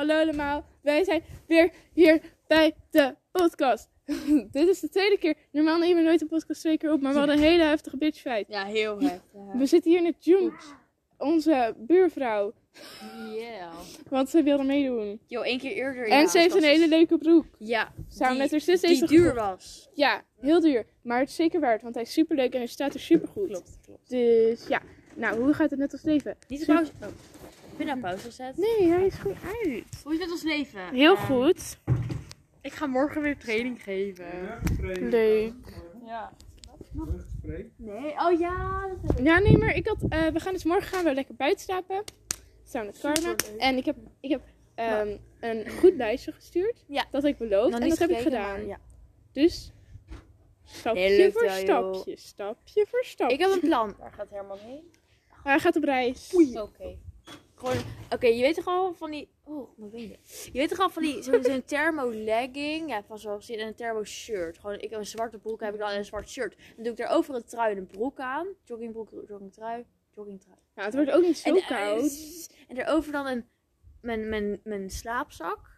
Hallo allemaal, wij zijn weer hier bij de podcast. Dit is de tweede keer. Normaal nemen we nooit een podcast twee keer op, maar we hadden een hele heftige bitch fight. Ja, heel heftig. We zitten hier met June, onze buurvrouw, Yeah. want ze wilde meedoen. Yo, één keer eerder. en ze heeft een hele leuke broek. Ja. Samen die- met haar zus Die deze duur gekocht. was. Ja, heel duur, maar het is zeker waard, want hij is super leuk en hij staat er super goed. Klopt, klopt. Dus ja, nou hoe gaat het met ons leven? Niet pauze. Oh. Ik ben nou pauze gezet. Nee, hij is goed uit. Hoe is het met ons leven? Heel Eh, goed. Ik ga morgen weer training geven. Leuk. Ja. Nee, oh ja. Dat heb ik. Ja, nee, maar ik had, eh, we gaan dus morgen gaan we lekker buiten slapen. Samen met Karma. Superleuk. En ik heb, ik heb ehm, een goed lijstje gestuurd. Ja. Dat ik beloofd. En dat heb ik gedaan. maar Ja. Dus stapje Nee, voor wel, stapje, stapje voor stapje. Ik heb een plan. Waar gaat Herman heen? Hij gaat op reis. Oké. Gewoon. Oké, je weet toch al van die. Oh, mijn benen. Je weet toch al van die. Zo'n zo'n thermo legging. Ja, van zoals zit en een thermo shirt. Gewoon, ik heb een zwarte broek heb ik dan en een zwart shirt. Dan doe ik erover een trui en een broek aan. Joggingbroek, joggingtrui, joggingtrui. Nou, het wordt ook niet zo en, eh, koud. En erover dan een, mijn, mijn, mijn slaapzak.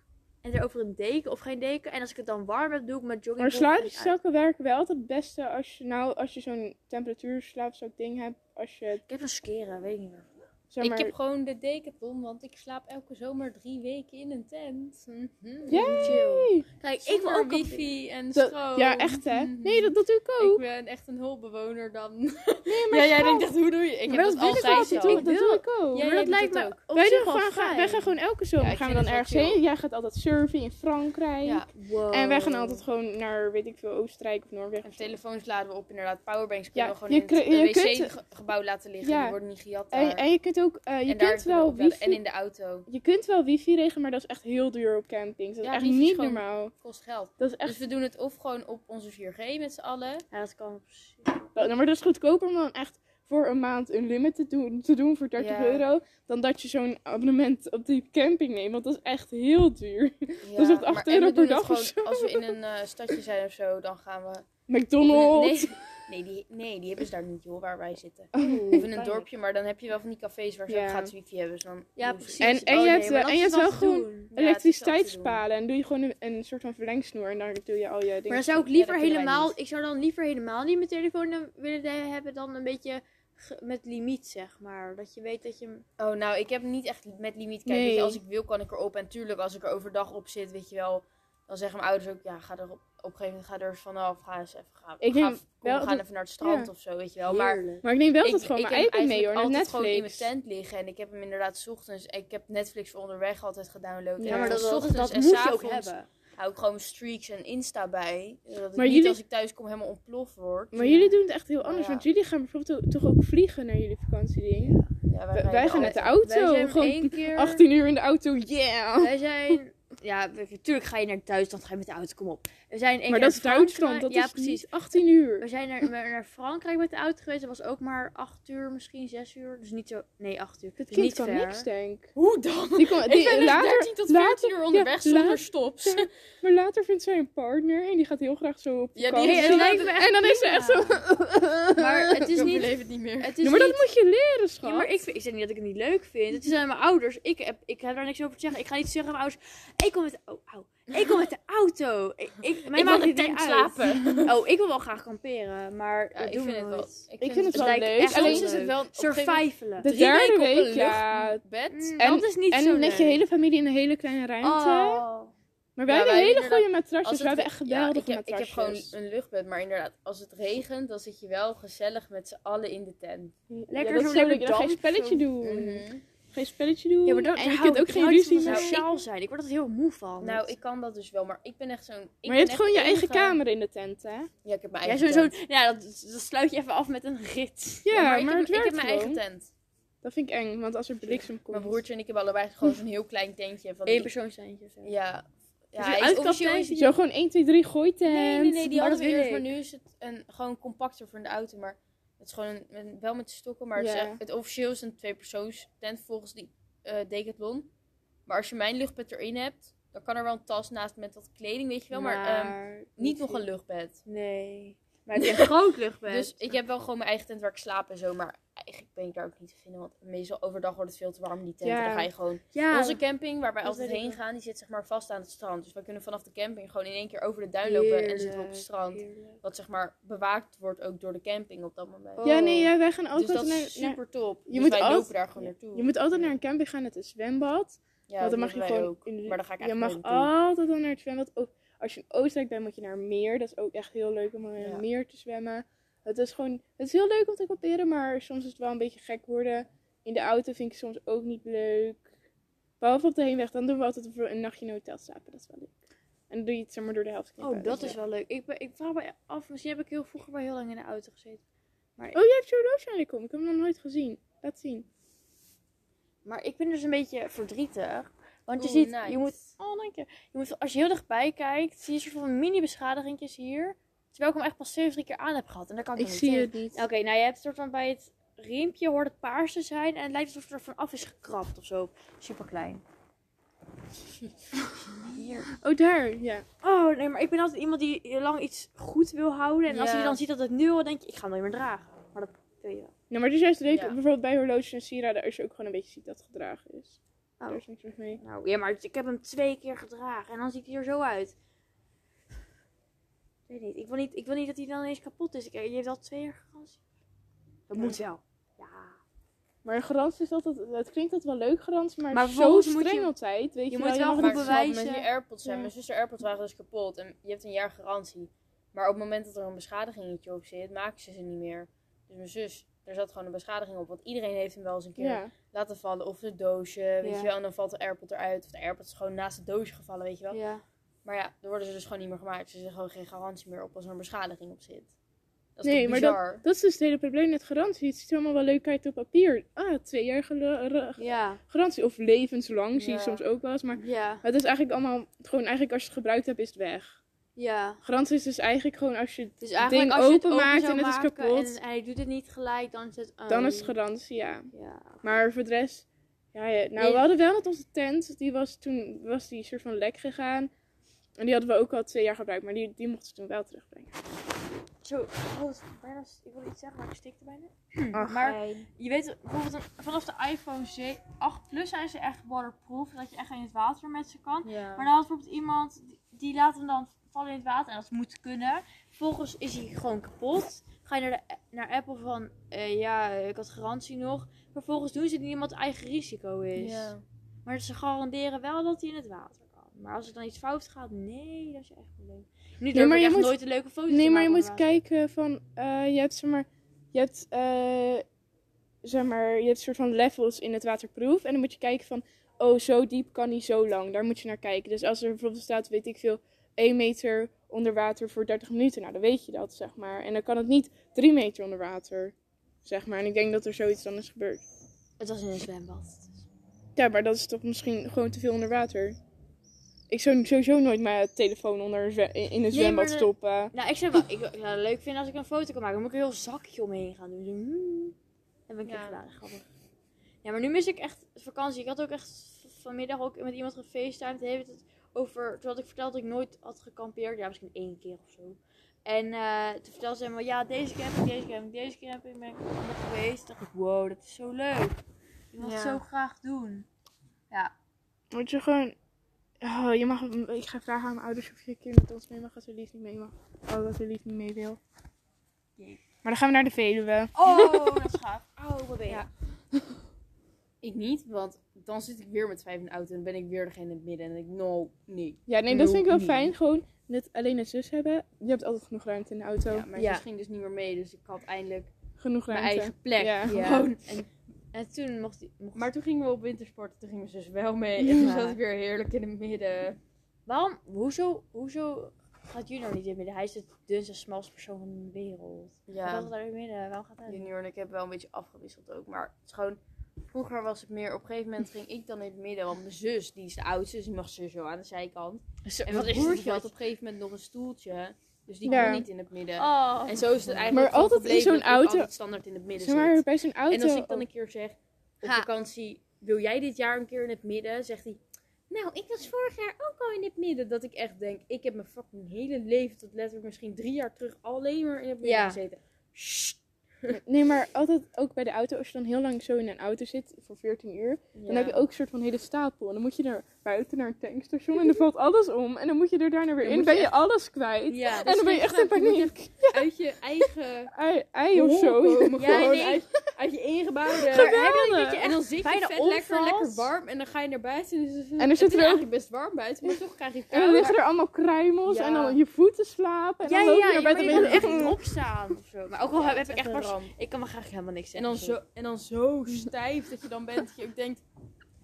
En erover een deken of geen deken. En als ik het dan warm heb, doe ik mijn Maar joggingbroek. slaapzakken werken wel altijd het beste als je nou, als je zo'n temperatuur slaapzak ding hebt. Als je, Ik heb een skeren, weet ik niet meer. Zeg maar, Ik heb gewoon de decathlon, want ik slaap elke zomer drie weken in een tent. Yay! Chill. Kijk, ik wil ook wifi en stroom. ja, echt hè? Mhm. Nee, dat, dat doe ik Ik ook. ben echt een hulpbewoner dan. Nee, maar ja, jij denkt echt, hoe doe je? Ik maar heb dat ik altijd zo. dat doe, Ik wil- ik ook. Jij maar dat lijkt me ook. Wij, doen gewoon, gaan, wij gaan gewoon elke zomer Ja, ik gaan we dan ergens heen. Jij gaat altijd surfen in Frankrijk. Ja, Wow. En wij gaan altijd gewoon naar, weet ik veel, Oostenrijk of Noorwegen. en telefoons laden we op inderdaad. Powerbanks Ja, kunnen we gewoon in het wc-gebouw laten liggen. Ja. Die worden niet gejat en je kunt ook, eh, je En kunt wel wifi, En in de auto. je kunt wel wifi regelen, maar dat is echt heel duur op campings. Dat is echt wifi is niet gewoon- normaal. Kost geld. Dat is Dus we doen het of gewoon op onze 4G met z'n allen. Ja, dat kan precies. nou, maar dat is goedkoper om dan echt voor een maand unlimited te doen, te doen voor 30 Ja. euro. Dan dat je zo'n abonnement op die camping neemt, want dat is echt heel duur. Ja, is echt acht maar- en euro we per doen het dag of gewoon, Als we in een eh, stadje zijn of zo, dan gaan we... McDonald's. Nee, nee, die, nee, die hebben ze daar niet, joh, waar wij zitten. Oh. Of in een dorpje, maar dan heb je wel van die cafés waar ze Ja. ook gratis wifi hebben. Dus dan Ja, precies. En- en je Oh, hebt, eh, dat en je hebt wel gewoon Elektriciteitspalen. En doe je gewoon een, een soort van verlengsnoer en daar doe je al je dingen. Maar dan zou ik liever helemaal, ik zou dan liever helemaal niet mijn telefoon dan willen hebben dan een beetje met limiet, zeg maar. Dat je weet dat je. Oh, nou, ik heb niet echt met limiet. Kijk, Nee. weet je, als ik wil kan ik erop. En tuurlijk, als ik er overdag op zit, weet je wel. Dan zeggen mijn ouders ook, ja, ga er op, een gegeven moment ga er vanaf. Ga eens even gaan. Ik ga, wel we gaan dat- even naar het strand ja. of zo, weet je wel. Maar Heerlijk. Maar ik neem wel ik, altijd gewoon ik mijn iPad mee hoor, eigenlijk net altijd gewoon in Netflix. mijn tent liggen. En ik heb hem inderdaad ochtends. Ik heb Netflix voor onderweg altijd gedownload. Ja, maar dat- dat, ochtends dat en moet je ook s'avonds hebben. hou ik gewoon streaks en Insta bij. Zodat ik Maar niet jullie- als ik thuis kom helemaal ontploft word. Maar jullie doen het echt heel anders, want jullie gaan bijvoorbeeld toch ook vliegen naar jullie vakantiedingen. Ja, Wij, wij gaan met de auto, Wij zijn gewoon één keer... 18 uur in de auto, yeah! Wij zijn... Ja, natuurlijk ga je naar Duitsland, ga je met de auto, kom op. We zijn één Maar dat is Duitsland, dat ja, is precies. niet 18 uur. We zijn naar, naar Frankrijk met de auto geweest. Dat was ook maar 8 uur, misschien 6 uur. Dus niet zo... Nee, 8 uur. Het Dus niet kan ver. niks, denk Hoe dan? Die kon, Ik die, ben dus later, 13 tot 14 later- uur onderweg ja, zonder later- stops. Ja. Maar later vindt zij een partner en die gaat heel graag zo op Ja, die heeft- het me echt En dan is ze echt zo... Maar het is ik niet... overleef het niet meer. Het is maar dat niet- moet je leren, schat. Ja, maar ik, ik zeg niet dat ik het niet leuk vind. Het zijn mijn ouders. Ik heb, ik heb daar niks over te zeggen. Ik ga niet zeggen aan mijn ouders. Ik kom met oh, au. Ik kom met de auto. Ik, ik, mij Ik maakt wil het niet tent uit. slapen. Oh, ik wil wel graag kamperen. Maar dat ik doen vind we het wel. nooit. Ik vind het wel lijkt leuk. echt Alleen Soms is het wel op een gegeven moment Survivalen. de drie derde weken op week, ja. luchtbed. Mm, En- dat is niet En zo met je leuk. hele familie in een hele kleine ruimte. Oh. Maar wij Ja, hebben wij hele inderdaad- goede matrasjes. Als We het- hebben echt ja, geweldige ik, heb, ik heb matrasjes. gewoon een luchtbed, maar inderdaad, als het regent, dan zit je wel gezellig met z'n allen in de tent. ja, Lekker dat zo is leuk. lekker Dan ga je spelletje zo. doen. Geen spelletje doen. Ja, maar dat, en je kunt ook geen ruzie sociaal zijn. Ik word er heel moe van. Nou, ik kan dat dus wel, maar ik ben echt zo'n... ik Maar je hebt gewoon je eigen kamer in de tent, hè? Ja, ik heb mijn Ja, eigen zo, zo, tent. ja dat, dat sluit je even af met een rit. Ja, maar, ik heb, het ik werkt heb mijn eigen tent. Dat vind ik eng, want als er bliksem komt. Mijn broertje en ik hebben allebei gewoon zo'n heel klein tentje. Van Eén die- persoon zijn je. Ja. Ja, hij is officieel Zo gewoon 1, 2, 3 gooi tent. Nee, nee, nee, die Maar hadden dat we eerst, maar nu is het een, gewoon compacter voor in de auto. Maar het is gewoon een, met- wel met stokken, maar het, is echt- het officieel is een tweepersoons tent volgens die eh Decathlon. Maar als je mijn luchtbed erin hebt, dan kan er wel een tas naast met wat kleding, weet je wel. Maar, ehm, niet nog een luchtbed. Nee. Maar het is een groot luchtbed. Dus ik heb wel gewoon mijn eigen tent waar ik slaap en zo. Maar eigenlijk ben ik daar ook niet te vinden. Want meestal overdag wordt het veel te warm in die tenten. Ja. Dan ga je gewoon... Ja, Onze camping, waar wij dat altijd ik heen gaan, die zit zeg maar vast aan het strand. Dus wij kunnen vanaf de camping gewoon in één keer over de duin lopen en zitten we op het strand. heerlijk. Wat zeg maar bewaakt wordt ook door de camping op dat moment. Oh. Ja, nee, ja, wij gaan dus altijd dat naar, is super top. Je dus moet wij altijd- lopen daar gewoon naartoe. Je moet altijd naar een camping gaan met een zwembad. Ja, want dan dat mag je gewoon. ook. in de- Maar dan ga ik je mag altijd dan naar het zwembad. Ook als je in Oostenrijk bent, moet je naar een meer. Dat is ook echt heel leuk om in een meer te zwemmen. Het is gewoon. Het is heel leuk om te kamperen, maar soms is het wel een beetje gek worden. In de auto vind ik het soms ook niet leuk. Behalve op de heenweg, dan doen we altijd een nachtje in een hotel slapen. Dat is wel leuk. En dan doe je het zeg maar door de helft. Oh, dat Dus, is ja. wel leuk. Ik, ben, ik vraag me af, misschien heb ik heel vroeger wel heel lang in de auto gezeten. Oh, je hebt je horloge aangekomen. Ik heb hem nog nooit gezien. Laat zien. Maar ik ben dus een beetje verdrietig. Want je Oeh, ziet, nice. je moet, oh dank je. Je moet, als je heel dichtbij kijkt, zie je soort van mini beschadigingjes hier. Terwijl ik hem echt pas 70 keer aan heb gehad. En daar kan ik, Ik zie niet het niet. Oké, nou je hebt soort van bij het riempje hoort het paars te zijn. En het lijkt alsof het er vanaf is gekrapt of zo. Super klein. Hier. Oh, daar. Ja. Oh nee, maar ik ben altijd iemand die lang iets goed wil houden. En als je dan ziet dat het nu al, denk je, ik ga hem nooit meer dragen. Maar dat wil je wel. Nou, maar het is juist leuk. Ja. Bijvoorbeeld bij horloges en sieraden. Als je ook gewoon een beetje ziet dat het gedragen is. Oh. Daar is niks mee. Nou, ja, maar ik heb hem twee keer gedragen en dan ziet hij er zo uit. Ik weet niet. Ik wil niet, ik wil niet dat hij dan eens kapot is. Ik, je heeft al twee jaar garantie. Dat Ja. moet wel. Ja. Maar een garantie is altijd, het klinkt altijd wel leuk garantie, maar, Maar zo streng je- altijd, weet je, je wel. moet wel goed bewijzen. met je AirPods zijn. Ja. Mijn zuster AirPods waren dus kapot. En je hebt een jaar garantie. Maar op het moment dat er een beschadigingetje op zit, maken ze ze niet meer. Dus mijn zus, er zat gewoon een beschadiging op. Want iedereen heeft hem wel eens een keer Ja. laten vallen. Of het doosje, weet Ja. je wel. En dan valt de AirPod eruit. Of de AirPod is gewoon naast het doosje gevallen, weet je wel. Ja. Maar ja, dan worden ze dus gewoon niet meer gemaakt. Ze zeggen gewoon geen garantie meer op als er een beschadiging op zit. Dat is Nee, maar bizar? Dat is dus het hele probleem met garantie. Het ziet allemaal wel leuk uit op papier. Ah, twee jaar Ja. garantie. Of levenslang, zie je Ja. soms ook wel eens. Maar Ja. het is eigenlijk allemaal, gewoon eigenlijk als je het gebruikt hebt, is het weg. Ja. Garantie is dus eigenlijk gewoon als je Dus het eigenlijk ding als je het open openmaakt en het is kapot, En hij doet het niet gelijk, dan is het... dan is het garantie, ja. Ja. Maar voor de rest, ja, ja. nou Nee. we hadden wel met onze tent, die was toen, was die soort van lek gegaan. En die hadden we ook al twee jaar gebruikt, maar die, die mochten ze toen wel terugbrengen. Zo. Oh, is bijna, ik wilde iets zeggen, maar ik stikte bijna. Ach, Maar je weet bijvoorbeeld een- vanaf de iPhone 7 8 Plus zijn ze echt waterproof. Dat je echt in het water met ze kan. Ja. Maar dan had bijvoorbeeld iemand die, die laat hem dan vallen in het water. En dat moet kunnen. Vervolgens is hij gewoon kapot. Ga je naar, de, naar Apple van eh, ja, ik had garantie nog. Vervolgens doen ze het niet het eigen risico is. Ja. Maar ze garanderen wel dat hij in het water. Maar als er dan iets fout gaat, nee, dat is echt een probleem. Nu maar ik je echt moet- nooit een leuke foto Nee, maar je moet kijken van, eh, je hebt zeg maar, je hebt, eh, zeg maar, je hebt soort van levels in het waterproof. En dan moet je kijken van, oh, zo diep kan niet zo lang. Daar moet je naar kijken. Dus als er bijvoorbeeld staat, weet ik veel, 1 meter onder water voor 30 minuten. Nou, dan weet je dat, zeg maar. En dan kan het niet 3 meter onder water, zeg maar. En ik denk dat er zoiets dan is gebeurd. Het was in een zwembad. Ja, maar dat is toch misschien gewoon te veel onder water. Ik zou sowieso nooit mijn telefoon onder in een Nee, zwembad stoppen. Nou, ik zeg wel, ik zou het leuk vinden als ik een foto kan maken. Dan moet ik er een heel zakje omheen gaan doen. Zo, hmm. Dat heb ik Ja. gedaan, grappig. Ja, maar nu mis ik echt vakantie. Ik had ook echt vanmiddag ook met iemand gefacetimed. Tijd over, toen had ik verteld dat ik nooit had gekampeerd. Ja, misschien één keer of zo. En eh, toen vertelde ze helemaal, ja, deze camping, deze camping, deze camping ben ik allemaal geweest. Toen dacht ik, wow, dat is zo leuk. Ik wil het zo graag doen. Ja. Moet je gewoon. Oh, je mag, ik ga vragen aan mijn ouders of je een keer met ons mee mag als er lief niet mee mag. Oh, dat er lief niet mee wil. Jee. Maar dan gaan we naar de Veluwe. Oh, dat is gaaf. Oh, wat ben je? Ja. Ik niet, want dan zit ik weer met vijf in de auto en ben ik weer degene in het midden. En ik, no, nee. Ja, nee, dat vind ik wel Nee. fijn. Gewoon net alleen een zus hebben. Je hebt altijd genoeg ruimte in de auto. Ja, mijn Ja. zus ging dus niet meer mee, dus ik had eindelijk Genoeg mijn ruimte. eigen plek. Ja. Gewoon. En, En toen mocht hij... mocht- maar toen gingen we op wintersport, toen ging mijn zus wel mee. En toen zat ik weer heerlijk in het midden. Waarom, hoezo, hoezo gaat nou niet in het midden? Hij is de dunste en smalste persoon van de wereld. Ja. Ja, Gaat daar in het midden? Waarom gaat hij? junior en ik hebben wel een beetje afgewisseld ook. Maar het is gewoon, vroeger was het meer, op een gegeven moment ging ik dan in het midden. Want mijn zus, die is de oudste, dus die mag sowieso aan de zijkant. Zo, En wat mijn is broertje dit? had op een gegeven moment nog een stoeltje. Dus die Ja. kon niet in het midden. Oh. En zo is het eigenlijk Maar altijd in zo'n auto- altijd standaard in het midden Zeg maar, bij zo'n auto. En als ik dan een keer zeg op Ha. vakantie, wil jij dit jaar een keer in het midden? Zegt hij, nou, ik was vorig jaar ook al in het midden. Dat ik echt denk, ik heb mijn fucking hele leven tot letterlijk misschien drie jaar terug alleen maar in het midden Ja. gezeten. Sst. Nee, maar altijd ook bij de auto, als je dan heel lang zo in een auto zit voor 14 uur, dan heb je ook een soort van hele stapel. En dan moet je naar buiten naar een tankstation en dan valt alles om. En dan moet je er daarna weer Dan in, ben je je echt- alles kwijt. Ja, en dan ben je echt in paniek. Uit je eigen Ei, ei of zo. komen, Ja, nee. uit, uit je ingebouwde... Geweldig. En dan zit je Bijna vet lekker, lekker warm. En dan ga je naar buiten. En, dus, En er het zit er ook- eigenlijk best warm buiten. Maar toch krijg je En dan liggen er allemaal kruimels Ja. en dan je voeten slapen. En Ja, dan ja, loop je ja, naar je en ben echt je niet opstaan of zo. Maar ook al Ja, heb ik echt Ik kan me graag helemaal niks En zeggen. dan, zo, en dan zo stijf dat je dan bent dat je ook denkt...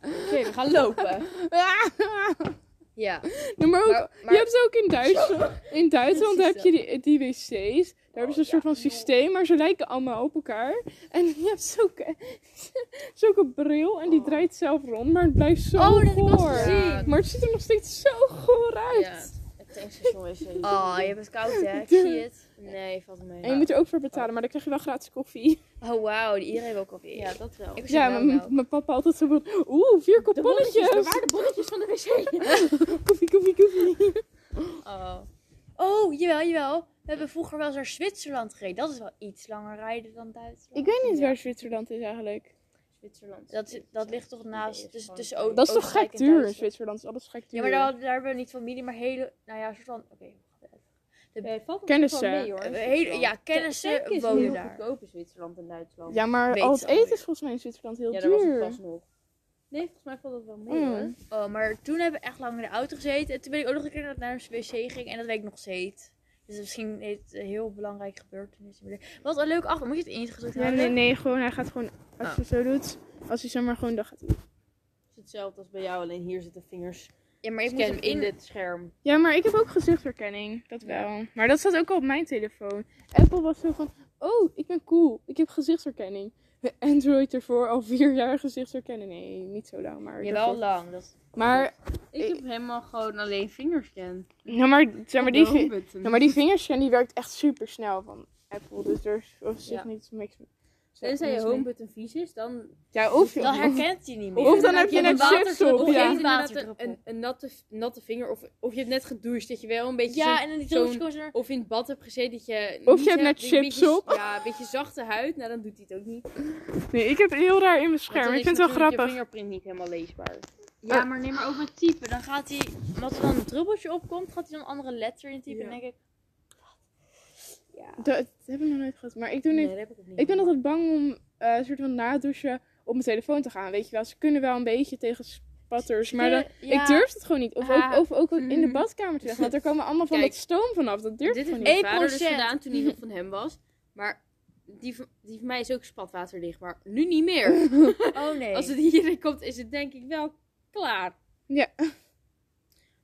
Oké, we gaan lopen. Ja. Maar ook, Maar- maar- je hebt ook in Duitsland, in Duitsland heb je die, die wc's. Daar hebben ze een soort van systeem, maar ze lijken allemaal op elkaar. En je hebt zulke, zulke bril en die draait zelf rond, maar het blijft zo Oh, dat heb ik wel goor. Maar het ziet er nog steeds zo goor uit. Ja, tankstation zo. Oh, je hebt het koud hè? Ik zie het. Nee, valt mee. En je moet er ook voor betalen, maar dan krijg je wel gratis koffie. Oh, wauw. Iedereen wil koffie. Ja, dat wel. Ik Ja, mijn papa altijd zo van, oeh, vier kop bonnetjes, bonnetjes. bewaar de bonnetjes van de wc. Koffie, koffie, koffie. Oh. Oh, jawel, jawel. We hebben vroeger wel eens naar Zwitserland gereden. Dat is wel iets langer rijden dan Duitsland. Ik weet niet Ja. waar Zwitserland is eigenlijk. Zwitserland. Dat, is- dat ligt toch naast, tussen, O- Dat is toch gek duur in. Zwitserland? Is alles gek duur. Ja, maar daar, daar hebben we niet familie, maar hele, nou ja, soort van, oké. Kennissen. mee, hoor, Eh, hele- ja, kennissen is wonen heel daar. goedkoop in Zwitserland en Duitsland. Ja, maar Weet al het eten is volgens mij in Zwitserland heel Ja, daar was duur. pas nog. Nee, volgens mij valt dat wel mee Mm. hoor. Oh, maar toen hebben we echt lang in de auto gezeten. En toen ben ik ook nog een keer naar een wc ging. En dat weet ik nog steeds. Dus misschien heeft een heel belangrijk gebeurtenis. Wat een leuk achter. Moet je het ingedrukt Ja, houden? nee, nee, gewoon, hij gaat gewoon, als Oh. je zo doet, als hij zomaar gewoon, dan gaat hij. Het is hetzelfde als bij jou, alleen hier zitten vingers. Ja, maar ik moet in in... dit scherm. Ja, maar ik heb ook gezichtsherkenning, dat wel. Maar dat staat ook al op mijn telefoon. Apple was zo van, oh, ik ben cool, ik heb gezichtsherkenning. Android ervoor al vier jaar gezichtsherkenning. Nee, niet zo lang, maar... Jawel, daarvoor. lang. Dat... Maar, Ik Ik- heb helemaal gewoon alleen vingerscan. ja, maar, zeg maar, die, ja, maar die vingerscan die werkt echt super snel van Apple. Dus er is op zich Ja. niks niks Tenzij je homebutton vies is, dan... Ja, of je... Dan herkent hij niet meer. Of dan heb je net een chips op, Of je ja. Waterdruppel. een, een, een natte, natte vinger, of, of je hebt net gedoucht, dat je wel een beetje Ja, en er... Of in het bad hebt gezeten dat je... Of je hebt net chips beetje- op. Ja, een beetje zachte huid. Nou, dan doet hij het ook niet. Nee, ik heb heel raar in mijn scherm. Ik vind het wel grappig. je vingerprint niet helemaal leesbaar. Ja, maar neem maar ook met typen. Dan gaat hij... Omdat er dan een druppeltje opkomt, gaat hij dan een andere letter in typen. Ja. En denk ik... Ja. Dat, dat heb ik nog nooit gehad. Maar ik doe Nee, niet... dat heb ik ook niet. Ik ben altijd bang om eh, een soort van nadouchen op mijn telefoon te gaan. Weet je wel, ze kunnen wel een beetje tegen spatters. Maar dan, Ja. ik durf het gewoon niet. Of Ah. ook, of ook in de Mhm. badkamer te leggen. Want er komen allemaal van Kijk, dat stoom vanaf. Dat durf ik gewoon niet. mijn vader dus 1%. gedaan toen hij nog van hem was. Maar die van, die van mij is ook spatwaterdicht. Maar nu niet meer. Oh nee. Als het hierin komt, is het denk ik wel klaar. Ja,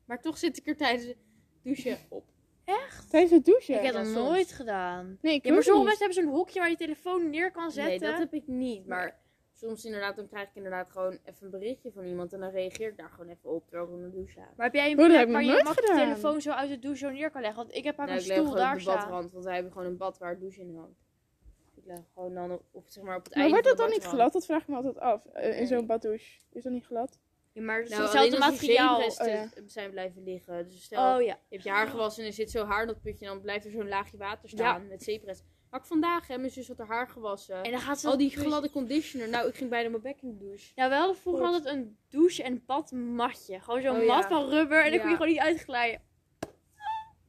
Maar toch zit ik er tijdens het douchen op. tijdens het douchen. Ik heb dat soms. nooit gedaan. Nee, ik Ja, maar sommige mensen hebben zo'n hokje waar je telefoon neer kan zetten. Nee, dat heb ik niet. Maar soms inderdaad, dan krijg ik inderdaad gewoon even een berichtje van iemand. En dan reageer ik daar gewoon even op terwijl ik onder de douche sta. Maar heb jij een Oh, plek ik waar je je gedaan. telefoon zo uit de douche zo neer kan leggen? Want ik heb aan Nou, ik leg stoel gewoon daar op de staan. badrand, want wij hebben gewoon een bad waar het douche in hangt. Ik leg gewoon dan op, zeg maar, op het Maar einde wordt dat dan de niet glad? Dat vraag ik me altijd af. eh, in Nee. zo'n baddouche. Is dat niet glad? Ja, maar Nou, hetzelfde materiaal. Oh, ja. zijn blijven liggen. Dus stel, Oh ja. je hebt je haar gewassen en er zit zo haar in dat putje. En dan blijft er zo'n laagje water staan met zeeprest. Had ik vandaag, hè, mijn zus had haar haar gewassen. En dan gaat ze Al die gladde conditioner. Nou, ik ging bijna mijn bek in de douche. Ja, we hadden vroeger altijd een douche- en badmatje. Gewoon zo'n Oh, mat van rubber en dan kon je gewoon niet uitglijden.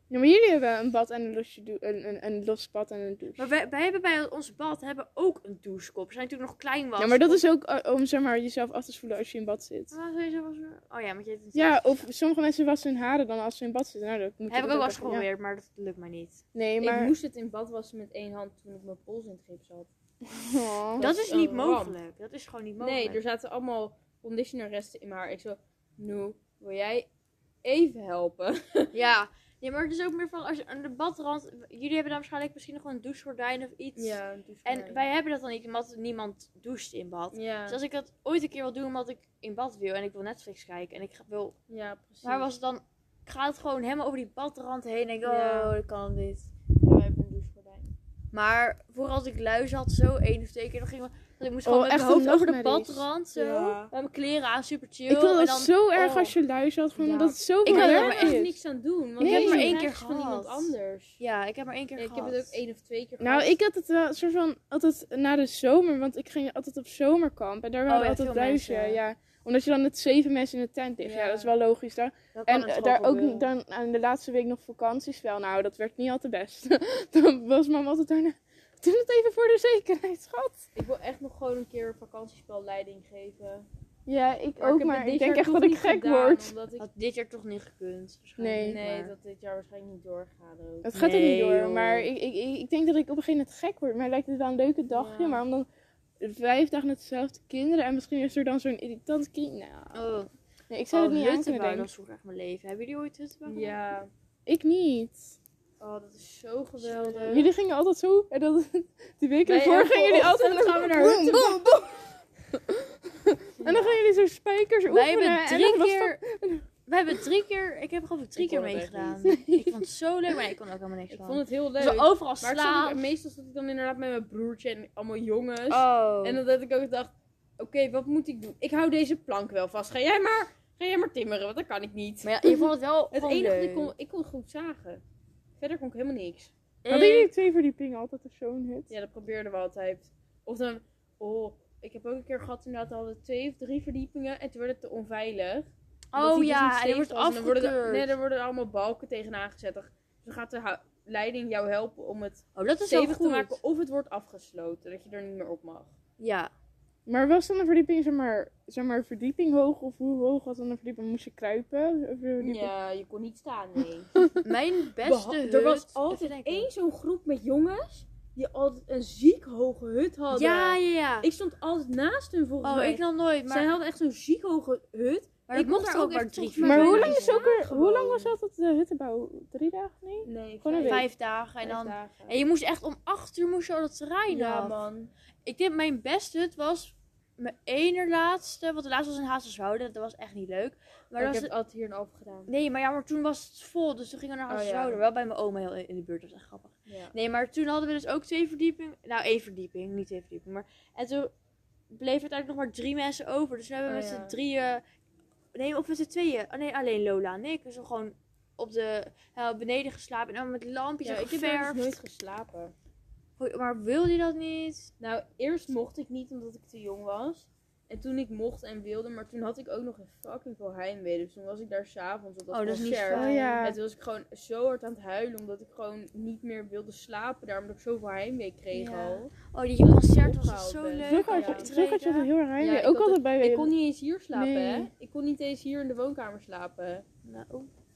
Ja, maar jullie hebben een bad en een, losje een, een, een los bad en een douche. Maar wij, wij hebben bij ons bad hebben ook een douchekop. We zijn toen nog klein was. Ja, maar dat is ook eh, om zeg maar, jezelf af te spoelen als je in bad zit. Oh ja, want je hebt het Ja, of sommige mensen wassen hun haren dan als ze in bad zitten. Nou, dat moet Heb ik dat ook wel eens ja. geprobeerd, maar dat lukt mij niet. Nee, Ik maar... moest het in bad wassen met één hand toen ik mijn pols in het gips had. Oh. Dat is is niet ramp. mogelijk. Dat is gewoon niet mogelijk. Nee, er zaten allemaal conditionerresten in mijn haar. Ik zo, nou, wil jij even helpen? Ja. Nee, maar het is ook meer van als je aan de badrand. Jullie hebben dan waarschijnlijk misschien nog een douchegordijn of iets. Ja, En wij hebben dat dan niet, omdat niemand doucht in bad. Ja, Dus als ik dat ooit een keer wil doen, omdat ik in bad wil en ik wil Netflix kijken en ik wil. ja precies. Maar was het dan. Ik ga het gewoon helemaal over die badrand heen en denk, oh, Ja. dat kan niet. Ja, wij hebben een douchegordijn. Maar vooral als ik luis had, zo één of twee keer, dan ging we. Ik moest Oh, gewoon met echt mijn hoofd over de badrand zo. Ja. Met mijn kleren aan, super chill. Ik dat dan, zo erg oh. als je luistert. Gewoon Ja. dat het zo Ik Ik had kan er maar echt niks aan doen. Want Nee. ik heb maar één keer Gehad. van iemand anders. Ja, ik heb maar één keer Ja, ik gehad. heb het ook één of twee keer Nou, gehad. ik had het wel soort van altijd na de zomer, want ik ging altijd op zomerkamp en daar waren Oh altijd mensen. Ja, omdat je dan met zeven mensen in de tent ligt. Ja, Ja. dat is wel logisch daar. En het daar ook dan aan de laatste week nog vakantiespel. Nou, dat werd niet al te best. dan was mama altijd daarna. Doe het even voor de zekerheid, schat. Ik wil echt nog gewoon een keer vakantiespelleiding geven. Ja, ik Maar ook, het maar ik denk echt dat ik gek gedaan, word. Omdat ik... Had dit jaar toch niet gekund. Nee. waarschijnlijk, Nee, maar- dat dit jaar waarschijnlijk niet doorgaat ook. Het gaat er niet door. joh. Maar ik, ik, ik, ik denk dat ik op een gegeven moment gek word. Maar lijkt het wel een leuke dagje. Ja. Maar om dan vijf dagen met dezelfde kinderen. En misschien is er dan zo'n irritant kind. Nou, Oh, nee, ik zou oh het niet aan kunnen denken. dat is vroeger echt mijn leven. Hebben jullie ooit hutten bouwen? Ja. Ik niet. Oh, dat is zo geweldig. Jullie gingen altijd zo. En dat, die weken Wij ervoor gingen jullie altijd gaan we naar boem, hutten boem, boem. En dan gaan jullie zo spijkers Wij oefenen. hebben en drie dan keer... We hebben drie keer... Ik heb geloof ik drie Ik keer meegedaan. Ik vond het zo leuk, maar ik kon ook helemaal niks Ik van. vond het heel leuk. Dus overal maar ik slaan. meestal zat ik dan inderdaad met mijn broertje en allemaal jongens. Oh. En dan dat ik ook gedacht, oké, wat moet ik doen? Ik hou deze plank wel vast. Ga jij maar, ga jij maar timmeren, want dat kan ik niet. Maar ja, je vond het wel het gewoon enige, leuk. ik kon, ik kon goed zagen. Verder kon ik helemaal niks. Hadden jullie twee verdiepingen altijd of zo'n hut? Ja, dat probeerden we altijd. Of dan, oh, ik heb ook een keer gehad inderdaad, we hadden twee of drie verdiepingen en toen werd het te onveilig. Oh dus ja, niet en dan wordt was. dan worden er. Nee, er worden er allemaal balken tegenaan gezet. Dan dan gaat de leiding jou helpen om het Oh, dat is stevig te maken of het wordt afgesloten, dat je er niet meer op mag. Ja. Maar was dan een verdieping, zeg maar, zeg maar, verdieping hoog? Of hoe hoog was dan een verdieping? Moest je kruipen? Of een verdieping? Ja, je kon niet staan, nee. Mijn beste Beha- hut... er was altijd één zo'n groep met jongens die altijd een ziek hoge hut hadden. Ja, ja, ja. Ik stond altijd naast hun volgens oh, mij. ik nog nooit. Maar, Zij hadden echt zo'n ziek hoge hut. Maar ik dat mocht er ook maar drie, Maar hoe lang, is ook er, hoe lang was altijd de huttenbouw? Drie dagen? Nee? Nee, Gewoon. Vijf dagen. En, dan, dagen. en je moest echt om acht uur moest je al het terrein Ja, af. man. Ik denk mijn beste hut was mijn ene laatste. Want de laatste was in Hazerswoude. Dat was echt niet leuk. Maar Maar dat ik was heb altijd hier een Alphen gedaan. Nee, maar ja, maar toen was het vol. Dus toen gingen we naar Oh, ja. Hazerswoude. Wel bij mijn oma heel in de buurt. Dat was echt grappig. Ja. Nee, maar toen hadden we dus ook twee verdiepingen. Nou, één verdieping, niet twee verdiepingen. Maar... En toen bleef er uiteindelijk nog maar drie mensen over. Dus we hebben Oh, met ja. z'n drieën... Nee, of met z'n tweeën. Oh, nee, alleen Lola en ik. Dus we gewoon op de ja, beneden geslapen. En dan met lampjes Ja, en ik heb dus nooit geslapen. Maar wilde je dat niet? Nou, eerst mocht ik niet omdat ik te jong was. En toen ik mocht en wilde, maar toen had ik ook nog een fucking veel heimwee. Dus toen was ik daar s'avonds op dat Oh, dat is niet concert. fijn. Oh ja. En toen was ik gewoon zo hard aan het huilen, omdat ik gewoon niet meer wilde slapen. Daarom dat ik zoveel heimwee kreeg Ja. al. Oh, die Dat concert was zo ben. leuk. Vroeger had ja. je, vroeger had je dat heel erg Ja, heimwee. ik ook had altijd bij Ik kon niet eens hier slapen, Nee. hè? Ik kon niet eens hier in de woonkamer slapen. Nou,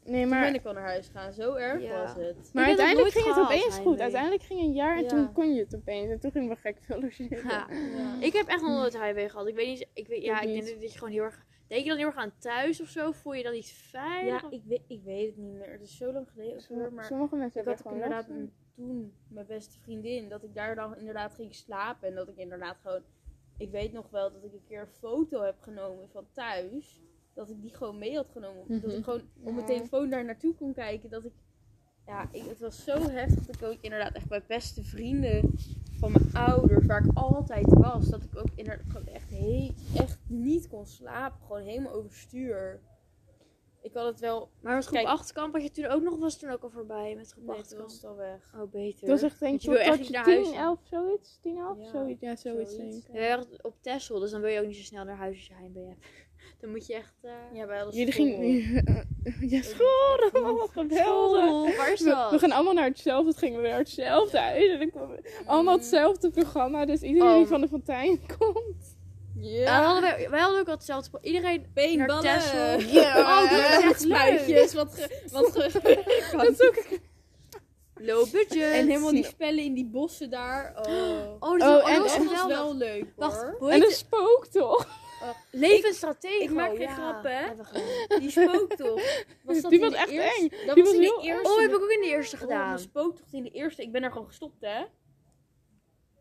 Nee, Toen ben maar, ik al naar huis gegaan. Zo erg Ja. was het. maar uiteindelijk ging het opeens goed. Uiteindelijk ging een jaar en Ja. toen kon je het opeens. En toen ging we gek veel logeren. ja. Ja. Ik heb echt nog nooit heimwee gehad. Ik weet niet, ik weet, ja, Ik ik denk dat je gewoon heel erg, denk je dan heel erg aan thuis of zo? Voel je dan niet veilig? Ja, ik weet, ik weet het niet meer. Het is zo lang geleden. weer, Maar Sommige mensen ik hebben had gewoon inderdaad een- toen mijn beste vriendin. Dat ik daar dan inderdaad ging slapen. En dat ik inderdaad gewoon... Ik weet nog wel dat ik een keer een foto heb genomen van thuis. Dat ik die gewoon mee had genomen. Dat Mhm. ik gewoon op mijn telefoon daar naartoe kon kijken. Dat ik... Ja, ik, het was zo heftig dat ik ook inderdaad echt bij beste vrienden van mijn ouders, waar ik altijd was, dat ik ook inderdaad gewoon echt, he- echt niet kon slapen. Gewoon helemaal overstuur. Ik had het wel... Maar met groep Kijk. 8 kamp had je toen ook nog, was toen ook al voorbij met groep Nee, 8 toen was kamp. het al weg. Oh, beter. Dat was echt denk ik je echt tot niet je naar 10, huis. 11, zoiets. 10, 11, Ja, zoiets. Ja, zoiets, zoiets. denk ik. Ja, op Texel, dus dan wil je ook niet zo snel naar huis als je hebt. Dan moet je echt... eh Ja, hadden Jullie school. gingen... Ja, school! Oh, wat geweldig! School, waar is We, dat? we gaan allemaal naar hetzelfde. Het gingen we weer naar hetzelfde huis. En dan allemaal hetzelfde programma. Dus iedereen die Oh. van de fontein komt. Ja, hadden wij, wij hadden ook al hetzelfde. Iedereen naar Beenballen. Texel. Ja. Oh, dat is echt leuk. Spuitjes. Wat ge... Wat ge... Dat is ook... Low budget. En helemaal die spellen in die bossen daar. Oh. Oh, dat, Oh, oh, was geweldig. wel leuk Wacht, hoor. En een het? spook toch? Levensstratego. ik maak geen ja. grappen, hè? Die spooktocht. Was dat Die was echt eerste- eng. Dat Die was was in de eerste. Oh, heb ik ook in de eerste Oh, gedaan. de spooktocht in de eerste. Ik ben er gewoon gestopt, hè?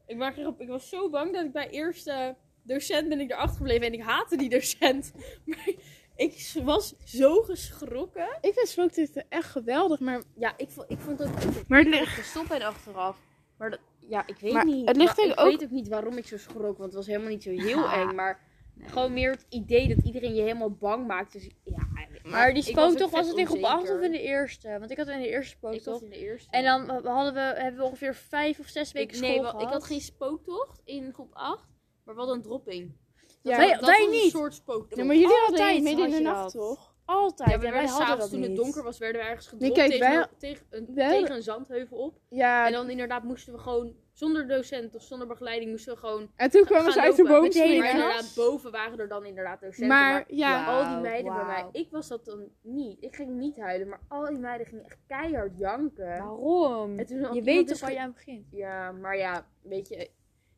Ik, maak geen grap. ik was zo bang dat ik bij eerste docent ben ik erachter gebleven. En ik haatte die docent. Maar ik was zo geschrokken. Ik vind spooktochten echt geweldig. Maar, Ja, ik vond, ik vond het ook... maar Ik gestopt ben achteraf. Maar dat, Ja, ik weet Maar niet. het ligt Maar ik ik ook- weet ook niet waarom ik zo schrok, want het was helemaal niet zo heel Ja. eng. Maar gewoon meer het idee dat iedereen je helemaal bang maakt. Dus ja, Maar die spooktocht, was het in groep 8 of in de eerste? Want ik had in de eerste ik was spooktocht. in de eerste. En dan hadden we, hebben we ongeveer vijf of zes weken ik, school nee, gehad. ik had geen spooktocht in groep 8, maar wel een dropping. Ja, wij- dat wij was niet. een soort spooktocht. Nee, maar jullie hadden Altijd midden in de nacht, dat. toch? Altijd. ja, we wij s'avonds dat toen het donker was, werden we ergens gedropt kijk, tegen, wij- tegen, een, wij- tegen een zandheuvel op. Ja, En dan inderdaad moesten we gewoon, zonder docent of zonder begeleiding, moesten we gewoon en toen kwamen ze uit de boom springen. inderdaad, boven waren er dan inderdaad docenten. Maar Maar, ja, al die meiden bij mij, ik was dat dan niet. Ik ging niet huilen, maar al die meiden gingen echt keihard janken. Waarom? En toen Je weet dus toch waar je aan begint? Ja, maar ja, weet je,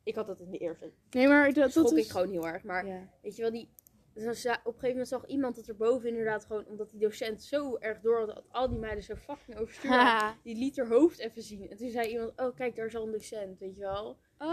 ik had dat in de eerste. nee, maar dat, Dat is... ik gewoon heel erg. Maar Ja. weet je wel, die, za- op een gegeven moment zag iemand dat er boven inderdaad gewoon, omdat die docent zo erg door had, dat al die meiden zo fucking overstuur. Die liet haar hoofd even zien. En toen zei iemand, oh kijk, daar is al een docent, weet je wel. Oh.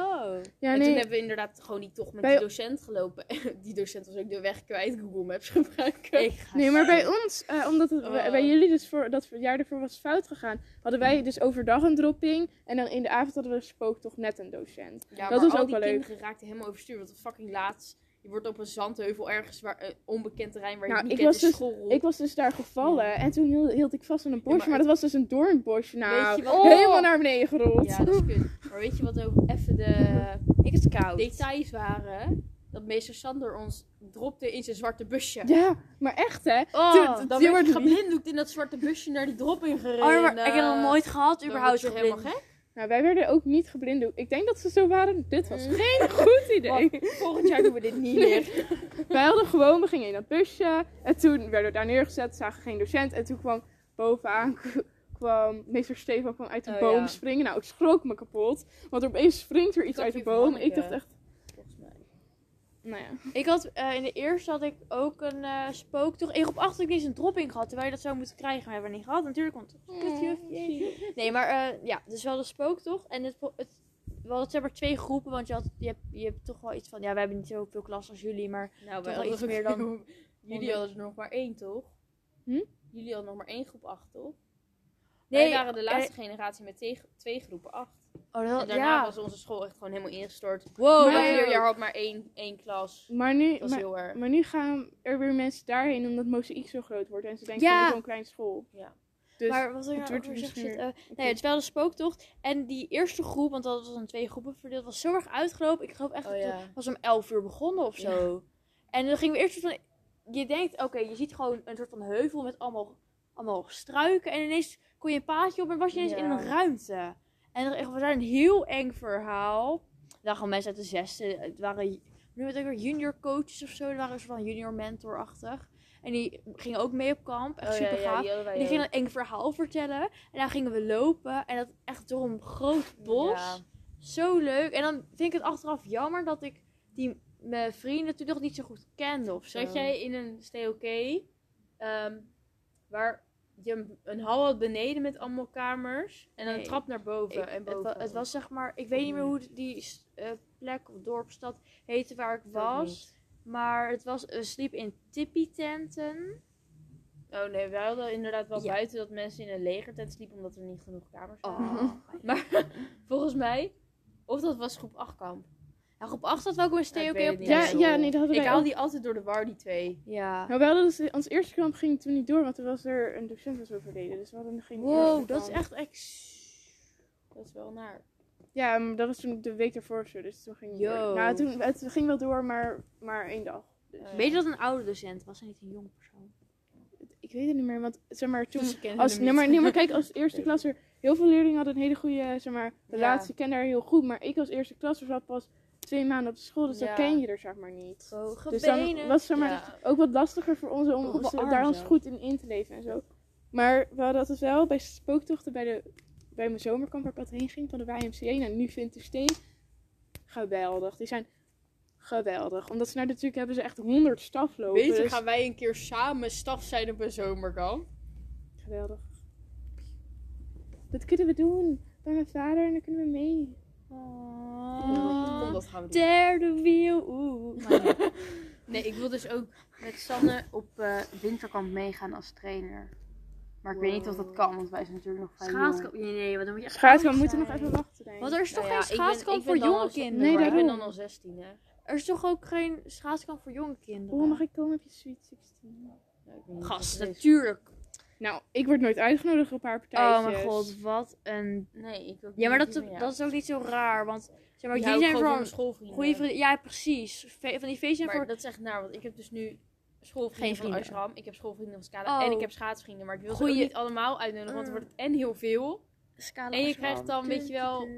Ja, en nee, toen hebben we inderdaad gewoon die tocht met Bij- die docent gelopen. die docent was ook de weg kwijt, Google Maps gebruiken. Ik ga nee, maar bij ons, eh, omdat het Oh. bij, bij jullie dus voor dat jaar ervoor was fout gegaan, hadden wij dus overdag een dropping en dan in de avond hadden we spooktocht net een docent. Ja, Dat maar was al ook die wel leuk. kinderen raakten helemaal overstuur. Want fucking laatst, je wordt op een zandheuvel ergens waar, een onbekend terrein waar je Nou, niet ik kent was dus- school. Ik was dus daar gevallen en toen hield, hield ik vast aan een bosje, maar dat was dus een doornbosje. Nou, Weet je wat- helemaal naar beneden gerold. Ja, dat is kut. Maar weet je wat ook even de Ik het koud. details waren? Dat meester Sander ons dropte in zijn zwarte busje. Ja, maar echt hè. Oh, Toen- Dan die werd je wordt- geblinddoekt in dat zwarte busje naar die dropping gereden. Oh, maar ik heb nog nooit gehad, Dan überhaupt word je geblind. helemaal gek. Nou, wij werden ook niet geblinddoekt. Ik denk dat ze zo waren. Dit was Mm. geen goed idee. Volgend jaar doen we dit niet meer. Wij hadden gewoon, we gingen in dat busje. En toen werden we daar neergezet, zagen geen docent. En toen kwam bovenaan kwam meester Stefan kwam uit de Oh, boom ja. springen. Nou, ik schrok me kapot. Want opeens springt er iets uit de boom. Ik dacht echt. Nou ja. Ik had, eh, in de eerste had ik ook een eh spooktocht. In groep 8 had ik niet eens een dropping gehad, terwijl je dat zou moeten krijgen. Maar hebben we niet gehad. Natuurlijk, want kutjuf. Nee, maar eh, ja, dus wel de spooktocht. En het, het, wel, het zijn maar twee groepen, want je, had, je, hebt, je hebt toch wel iets van... Ja, wij hebben niet zoveel klas als jullie, maar... Nou, Toch wel hadden iets meer dan veel- Jullie hadden er nog maar één, toch? Hm? Jullie hadden nog maar één groep 8, toch? Nee, Wij waren de laatste generatie met twee, twee groepen 8. Oh, dat, En daarna ja. was onze school echt gewoon helemaal ingestort. Wow, Maar- Elk dat- leerjaar had maar één, één klas. Maar nu, Dat was maar, heel erg. maar nu gaan er weer mensen daarheen omdat Mozaïek zo groot wordt. En ze denken Ja. van zo'n kleine school. Ja. Dus maar wat je het nou over zeggen? weer- Shit, eh, nee, het wel de spooktocht. En die eerste groep, want dat was in twee groepen verdeeld, was zo erg uitgelopen. Ik geloof echt Oh, dat ja. het was om 11 uur begonnen of zo. En dan gingen we eerst van. Je denkt, oké, je ziet gewoon een soort van heuvel met allemaal, allemaal struiken. En ineens kon je een paadje op en was je ineens in een ruimte. En er was daar een heel eng verhaal. Er waren gewoon mensen uit de zesde. Het waren, je het ook weer, junior coaches of zo. Er waren een soort van junior mentor-achtig. En die gingen ook mee op kamp. Echt Oh, super gaaf. die gingen een eng verhaal vertellen. En dan gingen we lopen. En dat echt door een groot bos. Ja. Zo leuk. En dan vind ik het achteraf jammer dat ik die mijn vrienden toen nog niet zo goed kende of zo. Zat jij in een STOK ehm, waar je een- hal had beneden met allemaal kamers en dan een trap naar boven Ik- en het, boven. wa- het was zeg maar, ik weet niet meer hoe die eh, plek of dorp, stad heette waar ik was. Maar het was, we sliepen in tippie-tenten. Oh nee, wij hadden inderdaad wel Ja. buiten dat mensen in een legertent sliepen omdat er niet genoeg kamers waren. Oh. Maar volgens mij, of dat was groep 8 kamp. Ja, groep 8 had wel ook ik het op. Ja, ja, nee, dat hadden Ik wij haal ook. die altijd door de war, die twee. Ja. Maar we hadden dus, ons eerste kamp ging toen niet door, want er was er een docent was overleden. Dus we hadden geen eerste Wow, dat is kamp. echt ex... Dat is wel naar. Ja, maar dat was toen de week of zo, dus toen ging het Yo. door. Nou, toen, het ging wel door, maar, maar één dag. Dus, ja. Weet je dat een oude docent was en niet een jong persoon? Ik weet het niet meer, want zeg maar, toen... Ze kennen Als, hem nee, niet. maar, nee, maar kijk, als eerste klasser, heel veel leerlingen hadden een hele goede zeg maar, relatie, kennen haar heel goed. Maar ik als eerste klasser zat pas twee maanden op de school, dus Ja. dan ken je er zeg maar niet. Hoge Dus dan benen. was zeg maar, Ja. ook wat lastiger voor ons om ons, daar ons goed in in te leven en zo. Maar we hadden altijd wel bij spooktochten bij, de, bij mijn zomerkamp waar ik altijd heen ging van de YMCA. Nou, nu vindt de steen geweldig. Die zijn geweldig. Omdat ze nou natuurlijk hebben ze echt honderd staf lopen. Beter dus- gaan wij een keer samen staf zijn op een zomerkamp. Geweldig. Dat kunnen we doen. Bij mijn vader en dan kunnen we mee. Oh. Dat gaan we doen. Derde wiel. Oeh. Maar nee. Nee, ik wil dus ook met Sanne op eh, winterkamp meegaan als trainer. Maar ik weet niet of dat kan, want wij zijn natuurlijk nog vrij Schaatskamp. Nee, nee, want dan moet je echt Schaatskamp, we moeten nog even wachten. denk ik. Want er is toch Nou ja, geen schaatskamp voor jonge kinderen? Nee, ik ben daarom. dan al 16, hè. Er is toch ook geen schaatskamp voor jonge kinderen? Oh, mag ik komen op je Sweet 16? Ja, ik weet niet Gast, natuurlijk. Nou, ik word nooit uitgenodigd op haar partijtjes. Oh mijn god, wat een... Nee, ik ook Ja, maar dat, dat is ook niet zo raar, want zeg maar, Die zijn gewoon schoolvrienden. goede vrienden. Ja, precies. Van die feestjes Maar voor... dat is echt naar, want ik heb dus nu schoolvrienden Geen van. Ashram, ik heb schoolvrienden van Scala Oh. en ik heb schaatsvrienden. Maar ik wil ze Goeie- ook niet allemaal uitnodigen, want dan wordt het en heel veel. Scala En je Ashram. krijgt dan, weet je wel,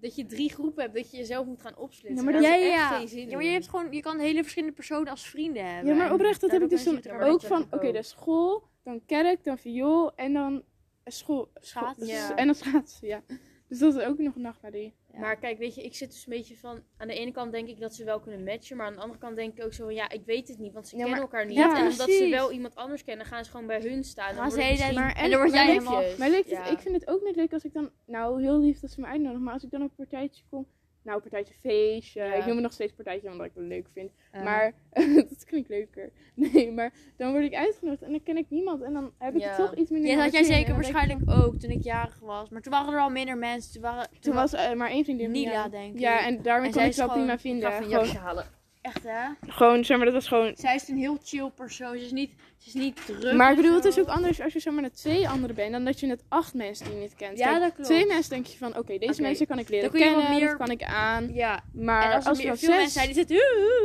Dat je drie groepen hebt, dat je jezelf moet gaan opsplitsen. Ja, maar dat- heb Ja, echt geen zin Ja, maar je hebt gewoon... Je kan hele verschillende personen als vrienden hebben. Ja, maar oprecht, dat heb ik dus dan ook van, oké, de school, dan kerk, dan viool en dan school. Schaatsen. Ja. En dan schaatsen, ja. Dus dat is ook nog een nachtmerrie. Ja. Maar kijk, weet je, ik zit dus een beetje van... Aan de ene kant denk ik dat ze wel kunnen matchen. Maar aan de andere kant denk ik ook zo van... Ja, ik weet het niet, want ze Ja, kennen maar- elkaar niet. ja, en omdat ze wel iemand anders kennen, gaan ze gewoon bij hun staan. Dan Gaan ze misschien- Maar en dan word jij helemaal... Maar leuk ik vind het ook niet leuk als ik dan, nou heel lief dat ze me uitnodigen, maar als ik dan op een partijtje kom, nou partijtje feestje, Ja. ik noem het nog steeds partijtje omdat ik het leuk vind, Eh, maar dat klinkt leuker. Nee, maar dan word ik uitgenodigd en dan ken ik niemand en dan heb ik Ja. toch iets minder Ja, dat had jij zeker waarschijnlijk ook toen ik jarig was. Maar toen waren er al minder mensen. Toen, waren, Toen was eh, maar één vriendin. Nila, ja. denk ik. Ja, en daarmee En kon ik wel prima vinden. Ik ga een jasje halen. Echt hè? gewoon, zeg maar, dat was gewoon... Zij is een heel chill persoon. Ze is niet, ze is niet druk. Maar ik bedoel, het is ook anders als je zeg maar met twee anderen bent dan dat je met acht mensen die je niet kent. Ja, Kijk, dat klopt. Twee mensen denk je van, oké, deze mensen kan ik leren Dan kun je wat kennen, meer- kan ik aan. Ja. Maar en als er als, er veel zes... mensen zijn die zitten...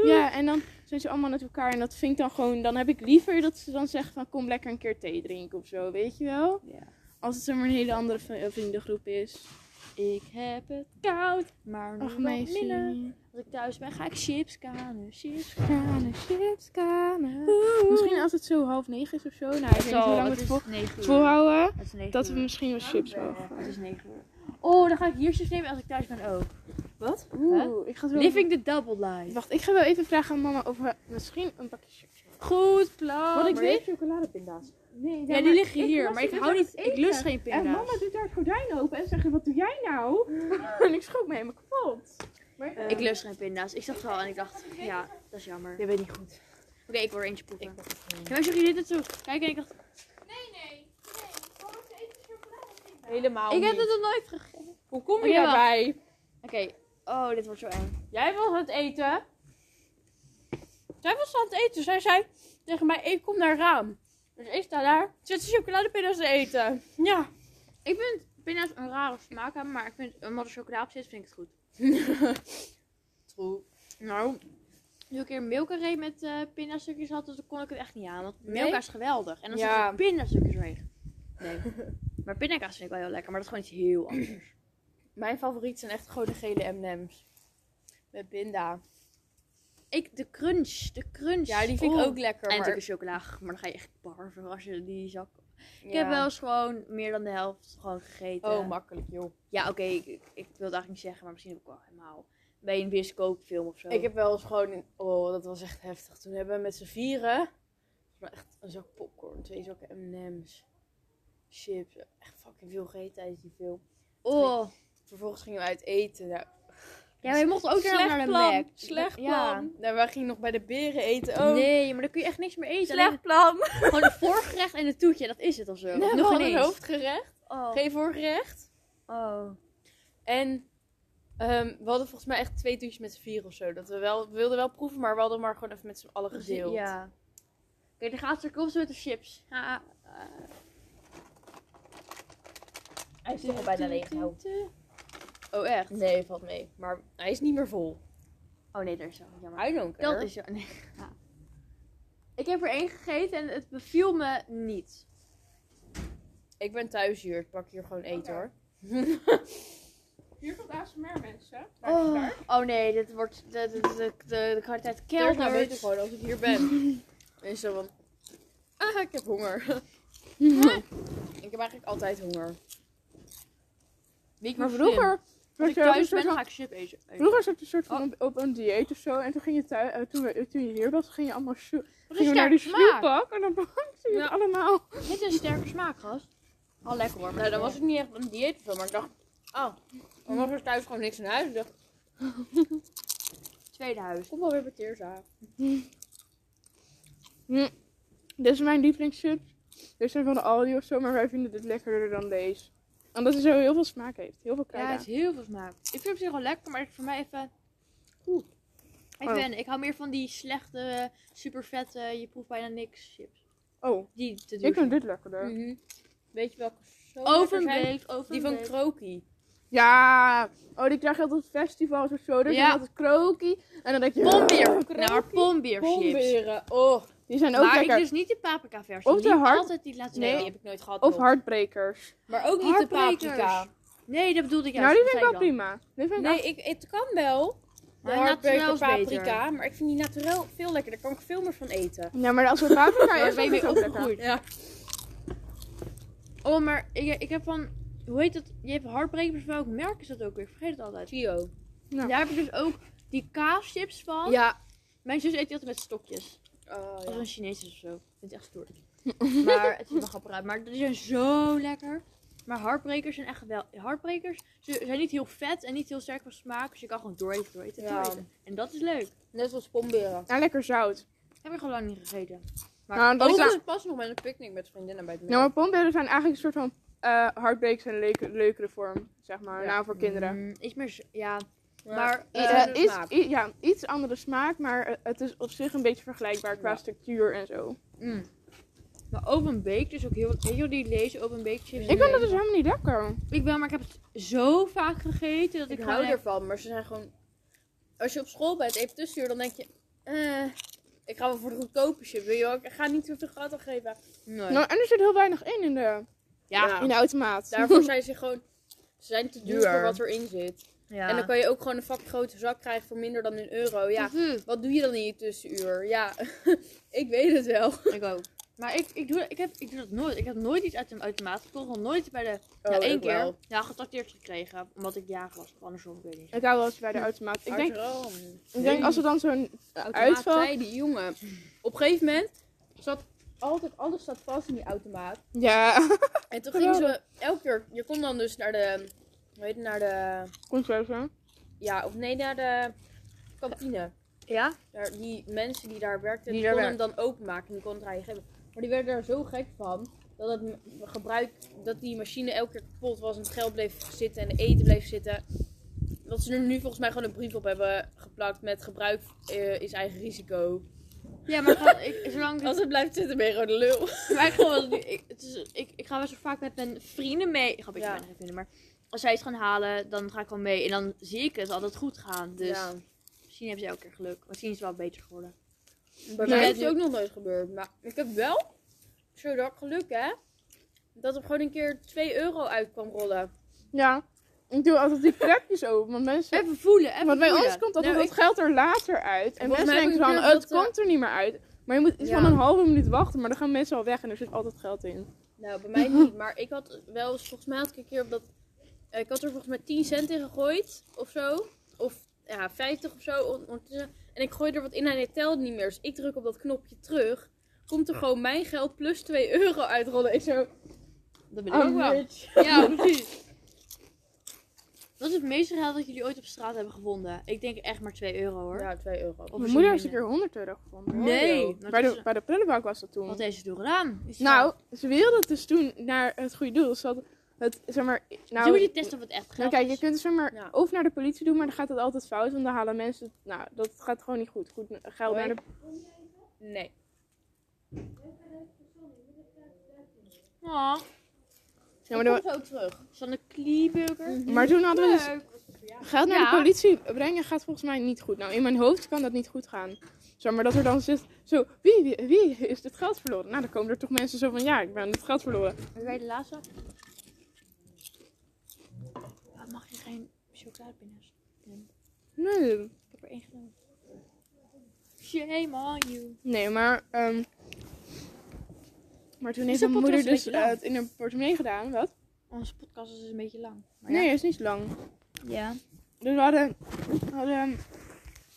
Ja, en dan zijn ze allemaal met elkaar en dat vind ik dan gewoon... Dan heb ik liever dat ze dan zeggen van, kom lekker een keer thee drinken of zo, weet je wel? Ja. Als het zeg maar een hele andere vriendengroep is. Ik heb het koud, maar nog Ach, wat minder. meisje. Als ik thuis ben, ga ik chips kanen. Chips Kanen, chips, kanen. Misschien als het zo half negen is of zo. Nou, ik weet niet hoe lang het volhouden. Het is negen Dat we misschien wel chips mogen. Het is negen uur. Oh, dan ga ik hier chips nemen als ik thuis ben ook. Wat? Oeh, ik ga. Living the double life. Wacht, ik ga wel even vragen aan mama of we misschien een pakje chips hebben. Goed plan. Want ik Maar weet chocoladepinda's. Nee, Ja, die liggen hier, maar ik hou niet, ik lust geen En pinda's. mama doet daar het gordijn open en zegt, wat doe jij nou? en ik schrok me helemaal kapot. Maar, Ik lust geen pinda's. Ik zag het al en ik dacht, ja, dat is jammer. Dit weet niet goed. Oké, ik wil er eentje proeven. Ik Ja, maar zeg je dit net zo? Kijk, en ik dacht, Helemaal ik heb het nog nooit gegeten. Hoe kom je daarbij? Oké, oh, dit wordt zo eng. Jij was aan het eten. Zij was aan het eten. Zij zei tegen mij, ik kom naar het raam. Dus ik sta daar, zit de chocoladepinda's te eten. Ja. Ik vind pinda's een rare smaak hebben, maar ik vind, omdat er chocola op zit, vind ik het goed. True. Nou, toen ik een reed met eh pindastukjes had, toen kon ik het echt niet aan. Want Nee? Milka is geweldig. En dan Ja. zitten er pindastukjes doorheen. Nee. maar pindakaas vind ik wel heel lekker, maar dat is gewoon iets heel anders. Mijn favoriet zijn echt gewoon de gele M&M's. Met binda. Ik, de crunch, de crunch. Ja, die vind ik Oh. ook lekker. En maar... natuurlijk chocola, maar dan ga je echt barven als je die zak... Ik Ja. heb wel eens gewoon meer dan de helft gewoon gegeten. Oh, makkelijk joh. ja, oké, ik, ik, ik wil het eigenlijk niet zeggen, maar misschien heb ik wel helemaal... Bij een bioscoopfilm of zo. Ik heb wel eens gewoon... In... Oh, dat was echt heftig. Toen hebben we met z'n vieren... echt een zak popcorn, twee zakken M&M's, chips. Echt fucking veel gegeten tijdens die film. Oh. Vervolgens gingen we uit eten. Nou, Ja, maar je mocht ook slecht naar de plan. Mac. Slecht plan. Ja. Nou, wij gingen nog bij de beren eten ook. Nee, maar dan kun je echt niks meer eten. Slecht plan. Gewoon het voorgerecht en het toetje, dat is het of zo. Nee, nog een hoofdgerecht. Oh. Geen voorgerecht. oh. En ehm, we hadden volgens mij echt twee toetjes met z'n vier of zo. Dat we, wel, we wilden wel proeven, maar we hadden maar gewoon even met z'n allen gedeeld. Ja. Oké, dan gaat er komt met de chips. Ah, ah. Hij is toch al bijna leeg nou. Oh, echt? Nee, valt mee. Maar hij is niet meer vol. Oh nee, dat is zo jammer. I don't care. Dat is zo. Nee. Ja. Ik heb er één gegeten en het beviel me niet. Ik ben thuis hier. Ik pak hier gewoon eten hoor. Hier komt ASMR mensen. Oh, oh nee, dit wordt de, de, de, de, de kwaliteit nou weet ik gewoon als ik hier ben. En zo van... Ah, ik heb honger. ik heb eigenlijk altijd honger. Wie Maar vroeger, Als was ik thuis soort ben, dan ga ik chip eten. vroeger zat je een soort van op, op een dieet of zo. En toen ging je thuis, eh, toen, we- toen je hier was, ging je allemaal ging je naar die snoepbak en dan pakte je het allemaal. Dit is een sterke smaak, gast. Al lekker hoor. Nou, dan was ik niet echt op een dieet of zo, maar ik dacht... Oh, dan was er thuis gewoon niks in huis. Ik dacht, Tweede huis. kom wel weer bij Teersa. Dit is mijn lievelingschips. Er zijn van de Aldi of zo, maar wij vinden dit lekkerder dan deze. Omdat het zo heel veel smaak heeft. Heel veel Ja, kruiden. het is heel veel smaak. Ik vind op zich wel lekker, maar voor mij even... Oeh. Ik, Oh. ben, ik hou meer van die slechte, super vette, je proeft bijna niks chips. Oh, Die te duur ik vind dit lekkerder. Mhm. Weet je welke zo. Die van Kroki. Ja, oh, die krijg je altijd op festivals of zo. Daar Ja. altijd krokie. En dan denk je... Pombeer. "Oh, Nou, maar pombeer chips. Pomberen. Oh. Die zijn ook Maar lekker. ik dus niet de paprika versie. Of de hard- altijd die laatste Nee, Nee. die heb ik nooit gehad. Of hardbrekers. Maar ook niet de paprika. Nee, dat bedoelde ik nou, juist. die vind ik wel dan? prima. Die vind ik Nee, ik, het kan wel. De Maar hardbreker naturel is paprika. beter. Maar ik vind die naturel veel lekkerder. Daar kan ik veel meer van eten. Ja, maar als we paprika Maar is, ben je weer het ook lekker. opgegroeid. Ja. Oh, maar ik, ik heb van... Hoe heet dat? Je hebt hardbrekers. Welk merk is dat ook weer? Ik vergeet het altijd. Tio. Ja. Daar heb ik dus ook die kaaschips van. Ja. Mijn zus eet die altijd met stokjes. Oh, Als ja. een Chinees is of zo. Ik vind het echt stoer. maar het ziet er wel grappig uit. Maar die zijn zo lekker. Maar hardbrekers zijn echt wel... Hardbrekers ze zijn niet heel vet en niet heel sterk van smaak. Dus je kan gewoon dooreten, dooreten, Ja. dooreten. En dat is leuk. Net zoals pomberen. Ja, lekker zout. Heb ik gewoon lang niet gegeten. Maar Nou, dat Ook is ik pas nog met een picknick met vriendinnen bij het Nou, maar pomberen zijn eigenlijk een soort van eh hardbrekers in een leuke, leukere vorm, zeg maar. Ja. Nou, voor kinderen. Mm, iets meer... z- Ja. Maar, Maar, I- eh, eh, iets, i- ja, iets andere smaak, maar eh, het is op zich een beetje vergelijkbaar qua Ja. structuur en zo. Mm. Maar oven baked is ook heel... Weet je die lezen oven baked chips? Ik vind dat dus helemaal niet lekker. Ik wel, maar ik heb het zo vaak gegeten dat ik, hou ervan, maar ze zijn gewoon... Als je op school bent, even tussenuur, dan denk je... eh, ik ga wel voor de goedkope chip, weet je wel. Ik ga niet zoveel geld geven. Nee. Nou, en er zit heel weinig in, in de, ja. Ja. in de automaat. Daarvoor zijn ze gewoon... Ze zijn te duur Duur. voor wat erin zit. Ja. En dan kan je ook gewoon een fucking grote zak krijgen voor minder dan een euro. Ja, Mhm. wat doe je dan in je tussenuur? Ja, ik weet het wel. Ik ook. Maar ik, ik, doe, ik, heb, ik doe dat nooit. Ik heb nooit iets uit een automaat gekocht. Nog nooit bij de... Oh, ja, één keer. wel. Ja, getrakteerd gekregen. Omdat ik jager was. Of andersom, ik weet niet. Ik hou wel eens bij de automaat. Ik denk, ik denk als er dan zo'n automaat uitval... zei die jongen. Op een gegeven moment zat altijd alles staat vast in die automaat. Ja, En toen gingen ze elke keer, je kon dan dus naar de, het, naar de, zo. ja, of nee, naar de kantine. Ja? Daar, die mensen die daar werkten, Die die, konden hem dan openmaken en die konden het aan je geven. Maar die werden daar zo gek van, dat het gebruik, dat die machine elke keer kapot was en het geld bleef zitten en de eten bleef zitten. Dat ze er nu volgens mij gewoon een brief op hebben geplakt met gebruik eh, is eigen risico. Ja, maar gewoon, ik, zolang Als het blijft zitten ben je gewoon de lul. Maar ik, gewoon, ik, het is, ik, ik ga wel zo vaak met mijn vrienden mee. Ik ga een beetje Ja. weinig vinden, maar als zij iets gaan halen, dan ga ik gewoon mee. En dan zie ik het altijd goed gaan. Dus Ja. misschien hebben ze elke keer geluk. Misschien is het wel beter geworden. Bij mij is het- ook nog nooit gebeurd. Maar ik heb wel, zo dat geluk hè, dat er gewoon een keer 2 euro uit kwam rollen. Ja, ik doe altijd die plekjes open, want mensen... Even voelen, even Want bij voelen. ons komt altijd Nou, het geld er later uit. En Volgens mensen denken ik van, oh, het dat, eh, komt er niet meer uit. Maar je moet iets Ja. van een halve minuut wachten, maar dan gaan mensen al weg en er zit altijd geld in. Nou, bij mij niet. Maar ik had wel eens, volgens mij had ik een keer op dat, ik had er volgens mij 10 cent in gegooid of zo. Of ja, 50 of zo. En ik gooide er wat in en hij telde niet meer. Dus ik druk op dat knopje terug. Komt er gewoon mijn geld plus 2 euro uitrollen. Ik zo, Dat ben ik ook I'm wel. Ja, precies. Wat is het meeste geld dat jullie ooit op straat hebben gevonden? Ik denk echt maar 2 euro hoor. ja, 2 euro. Of Mijn moeder heeft een keer 100 euro gevonden. Nee. Oh, Bij de, bij de prullenbak was dat toen. Wat heeft ze toen gedaan? Nou, ze wilde het dus toen naar het goede doel. Ze had het, zeg maar... nou, Nou, moet je testen of het echt nou, geld kijk, je kunt het zeg maar Ja. of naar de politie doen, maar dan gaat het altijd fout. Want dan halen mensen... het- Nou, dat gaat gewoon niet goed. Goed geld naar de... Nee. Oh, Ja, maar, de- Kom zo terug. van de Kleeburger. maar toen hadden we dus... Geld naar Ja. de politie brengen gaat volgens mij niet goed. Nou, in mijn hoofd kan dat niet goed gaan. Zeg maar dat er dan zit, zo, wie, wie, wie is dit geld verloren? Nou, dan komen er toch mensen zo van, ja, ik ben dit geld verloren. Wil jij de laatste? Ah, mag je chocoladepindas? Nee, Ik heb er één genomen. Shame on you. nee maar, ehm, maar toen heeft mijn moeder een dus eh, het in haar portemonnee gedaan. Wat? Onze podcast is dus een beetje lang. Maar Nee, ja. is niet lang. Ja. Dus we hadden, hadden,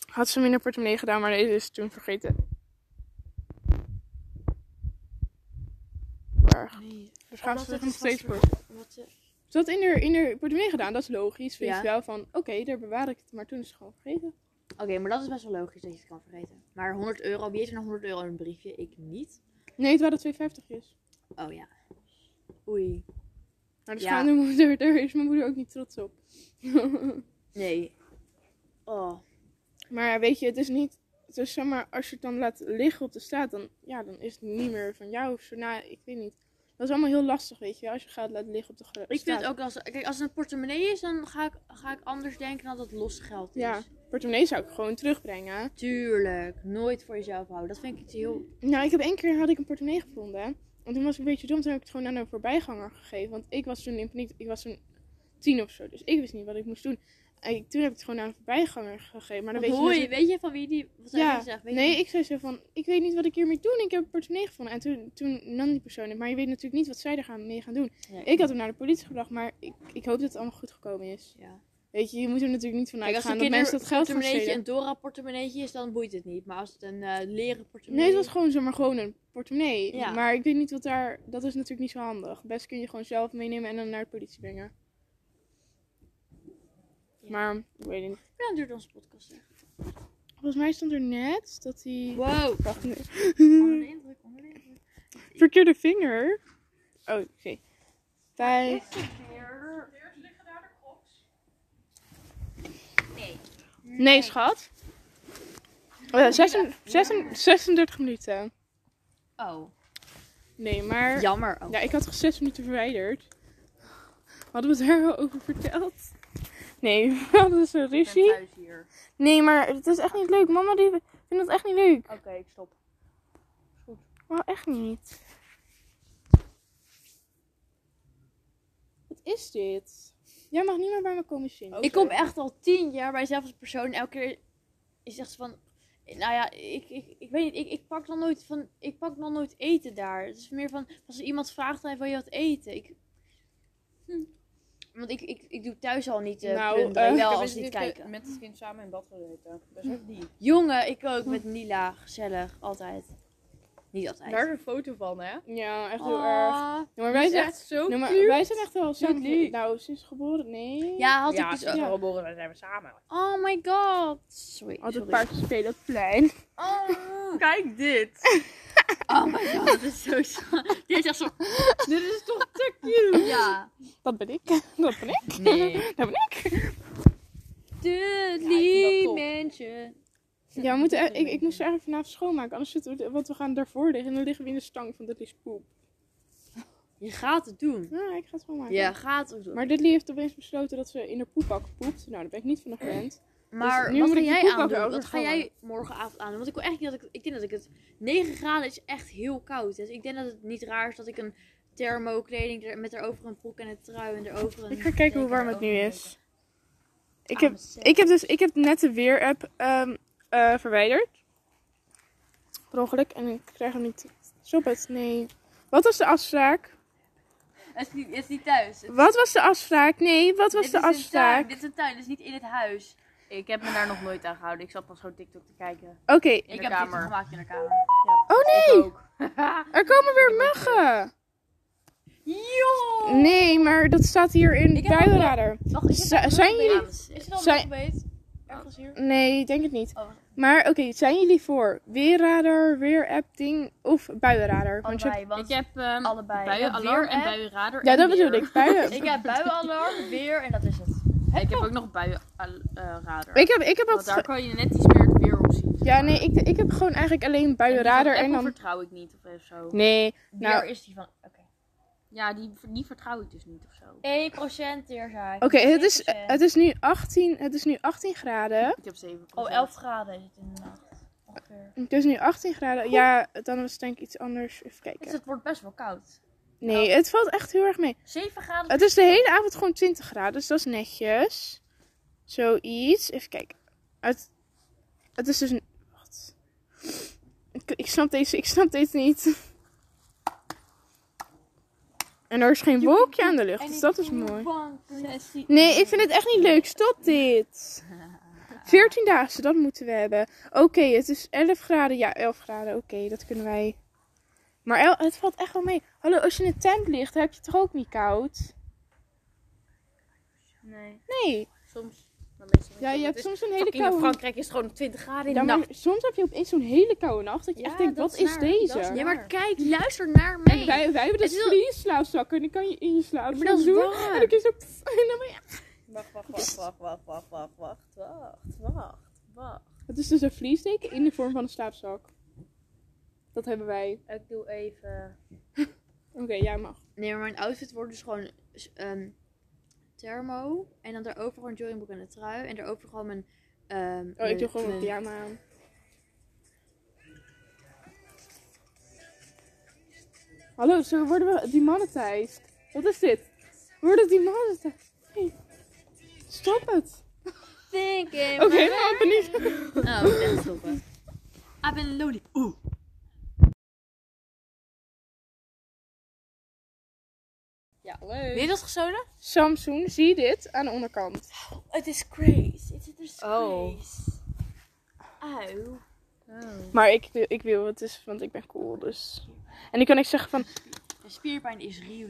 had ze hem in haar portemonnee gedaan, maar deze is toen vergeten. Erg. Nee. Dus gaan ze het nog steeds voor. Wat, Ze had in haar, in haar portemonnee gedaan, dat is logisch. Vind Ja. je wel van, oké, daar bewaar ik het. Maar toen is het gewoon vergeten. Oké, maar dat is best wel logisch dat je het kan vergeten. Maar 100 euro, wie heeft er nog 100 euro in een briefje? Ik niet. Nee, het waren 250's. Oh ja. Oei. Nou, de Ja. schijnmoeder, daar is mijn moeder ook niet trots op. Nee. Oh. maar weet je, het is niet... Is zeg maar, als je het dan laat liggen op de straat, dan, ja, dan is het niet meer van jou of zo. Nou, ik weet niet. Dat is allemaal heel lastig, weet je wel, als je gaat laten liggen op de gro- Ik vind ook als, kijk, als het een portemonnee is, dan ga ik, ga ik anders denken dan dat het los geld is. Ja, portemonnee zou ik gewoon terugbrengen. Tuurlijk. Nooit voor jezelf houden. Dat vind ik iets heel. Nou, ik heb één keer had ik een portemonnee gevonden. En toen was ik een beetje dom. Toen heb ik het gewoon aan een voorbijganger gegeven. Want ik was toen in paniek. Ik was toen tien of zo. Dus ik wist niet wat ik moest doen. En toen heb ik het gewoon aan een voorbijganger gegeven. Maar dan weet je, natuurlijk- weet je van wie die. Wat Ja, zegt? Weet nee, je? ik zei zo van, ik weet niet wat ik hiermee doen. Ik heb een portemonnee gevonden. En toen, toen nam die persoon het. Maar je weet natuurlijk niet wat zij er gaan, mee gaan doen. Ik had hem naar de politie gebracht, maar ik, ik hoop dat het allemaal goed gekomen is. Ja. Weet je, je moet er natuurlijk niet vanuit Kijk, gaan dat mensen dat geld gaan stelen. een Dora portemonneetje is, dan boeit het niet. Maar als het een eh, leren portemonnee Nee, het was gewoon zomaar gewoon een portemonnee. Ja. Maar ik weet niet wat daar... Dat is natuurlijk niet zo handig. Best kun je gewoon zelf meenemen en dan naar de politie brengen. Ja. Maar, ik weet niet. Hoe lang duurt onze podcast echt? Volgens mij stond er net dat hij... Wow. Wacht, nee. Onder de indruk, onder de indruk. Verkeerde vinger. Oh, oké. Tijd. Nee. Nee, schat. Oh ja, 36, 36, 36 minuten. Oh. Nee, maar... Jammer. Oh. Ja, ik had toch zes minuten verwijderd. Hadden we het daar al over verteld? Nee, hadden dus een ruzie. thuis hier. Nee, maar het is echt niet leuk. Mama die vindt het echt niet leuk. Oké, ik stop. Oh, echt niet. Wat is dit? Jij mag niet meer bij me komen zingen. Ik kom echt al tien jaar bij zelf als persoon. Elke keer is echt van. Nou ja, ik, ik, ik weet niet. Ik, ik pak dan nooit van. Ik pak dan nooit eten daar. Het is meer van. Als er iemand vraagt, dan wil je wat eten. Ik, hm. Want ik, ik, ik doe thuis al niet eh Nou, plunderen, eh, wel Ik als niet met- kijken. Met het kind samen in bad gezeten. Dat is ook die. Jongen, ik ook met Nila. Gezellig, altijd. Niet altijd. Daar is een foto van, hè? Ja, echt heel Oh. erg. Ja, maar wij zijn, echt zo maar cute. wij zijn echt wel samen. lief. Nou, sinds geboren, nee. Ja, had ja, ik dus ook. we geboren zijn, zijn we samen. Oh my god. Sorry. Altijd sorry. paard spelen op het plein. Oh. Kijk dit. oh my god, dat is zo schattig. Dit is echt zo. dit is toch te cute. Ja. Dat ben ik. Dat ben ik. Nee. Dat ben ik. Dudley top. Mansion. Ja, we moeten, ik, ik moest er eigenlijk vanavond schoonmaken. Anders zitten we, want we gaan daarvoor liggen. En dan liggen we in de stang van Dudley's poep. Je gaat het doen. Ja, ik ga het schoonmaken. Ja, gaat het doen. Maar Dudley heeft opeens besloten dat ze in haar poepbak poept. Nou, daar ben ik niet van de gewend. Maar Dus nu wat moet ga jij aandoen? Wat ga jij morgenavond aandoen? Want ik wil echt niet dat ik... Ik denk dat ik het... 9 graden is echt heel koud. Dus ik denk dat het niet raar is dat ik een thermokleding er, met erover een broek en een trui en erover een... Ik ga kijken hoe warm het nu is. Ik Ah, heb, maar zeg. ik heb dus ik heb net de weer-app ehm, eh, verwijderd. Per ongeluk. En ik krijg hem niet. Stop het. Nee. Wat was de afspraak? Het is niet, het is niet thuis. Het- Wat was de afspraak? Nee, wat was dit de is een tuin. afspraak? Dit is een tuin, dit is niet in het huis. Ik heb me daar nog nooit aan gehouden. Ik zat pas gewoon TikTok te kijken. Oké. Ik de heb kamer. gemaakt in de kamer. Oh Ik nee! ook. Er komen weer muggen! Yo! Nee, maar dat staat hier in. Wacht, Z- zijn jullie- Is er al zijn- een beet? Ergens hier? Nee, ik denk het niet. Oh. Maar oké, zijn jullie voor weerradar, weer-app ding of buienradar? Want je- Allebei, want Ik heb ehm allebei. buienalarm en buienradar. ja, en dat weer. bedoel ik. Buien. Ik heb buienalarm, weer en dat is het. Ik heb ook nog buienradar. Ik heb, ik heb Want wat. daar kan je net iets meer het weer op zien. Ja, maar. nee, ik, ik heb gewoon eigenlijk alleen En buienradar en Apple dan. vertrouw ik niet of zo. Nee, Weer nou, is die van. Oké. Ja, die, die vertrouw ik dus niet of zo. 1% teerzij. Oké, het, is, 1%. het, is nu 18, het is nu 18 graden. Ik heb 7 Oh, 11 graden is het in de nacht. Ongeveer. Het is nu 18 graden. Ja, dan was het denk ik iets anders. Even Dus kijken. het wordt best wel koud. Nee, het valt echt heel erg mee. 7 graden. Het is de hele avond gewoon 20 graden, dus dat is netjes. Zoiets. Even kijken. Het, het is dus een. Wacht. Ik, ik, snap deze, ik snap deze niet. En er is geen wolkje aan de lucht, dus dat is mooi. Nee, ik vind het echt niet leuk. Stop dit. 14 dagen, dat moeten we hebben. Oké, het is 11 graden. Ja, 11 graden. Oké, dat kunnen wij. Maar het valt echt wel mee. Hallo, als je in een tent ligt, heb je het toch ook niet koud? Nee, Nee. soms. Ja, je hebt het soms een hele fucking in koude... Frankrijk is het gewoon 20 graden in Ja, de maar nacht. soms heb je opeens zo'n hele koude nacht. Dat je Ja, echt denkt, wat is deze? is Ja, maar kijk, luister naar mij. En wij, wij hebben dus is wel- vliesslaapzakken en die kan je in je slaap maar dat is doen. waar. En dan kun je zo... pff, En dan ben je... Wacht, wacht, wacht, wacht, wacht, wacht, wacht, wacht, wacht, wacht, wacht. Het is dus een vliesdeken in de vorm van een slaapzak. Dat hebben wij. Ik doe even... Oké, jij mag. Nee, maar mijn outfit wordt dus gewoon ehm thermo. En dan daarover gewoon joggingbroek en een trui. En daarover gewoon mijn... ehm, Oh, ik doe gewoon mijn- een pyjama aan. Hallo, zo worden we demonetized. Wat is dit? We worden demonetized. Hey. Stop het. Thinking Oké, my- nou, ben niet. Oh, ik moet echt stoppen. Ik ben loli. Oeh. Ja, leuk. je dat gestolen? Samsung, zie dit aan de onderkant? Het is crazy. Het is Oh. Auw. Maar ik wil, ik wil het is, want ik ben cool, dus. En dan kan ik zeggen van, De spierpijn is real.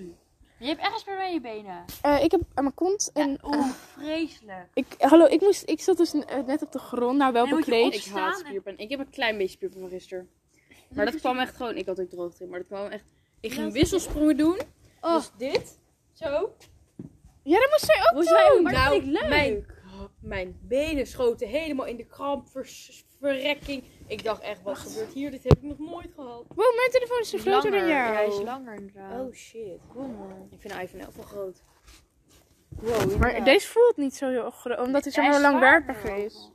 Je hebt echt een spierpijn in je benen. eh, ik heb aan mijn kont en... Ja, Oeh, vreselijk. Ik, hallo, ik, moest, ik zat dus eh, net op de grond, nou wel En dan moet je bekleed. Ik opstaan. haat spierpijn. Ik heb een klein beetje spierpijn van gisteren. Maar dat kwam echt gewoon... Ik had ook droogte in, maar dat kwam echt... Ik ging wisselsprongen doen. Oh. Dus dit. Zo. Ja, dat moest zij ook Moest wij ook, doen. maar dat nou, vind ik leuk. Mijn, mijn benen schoten helemaal in de kramp. vers- verrekking. Ik dacht echt, wat gebeurt hier? Dit heb ik nog nooit gehad. Wow, mijn telefoon is zo groter dan jou. Ja, hij is langer inderdaad. Oh shit. kom maar. Ik vind de iPhone 11 wel groot. Wow, Maar deze voelt niet zo heel groot, omdat hij zo langwerpig is.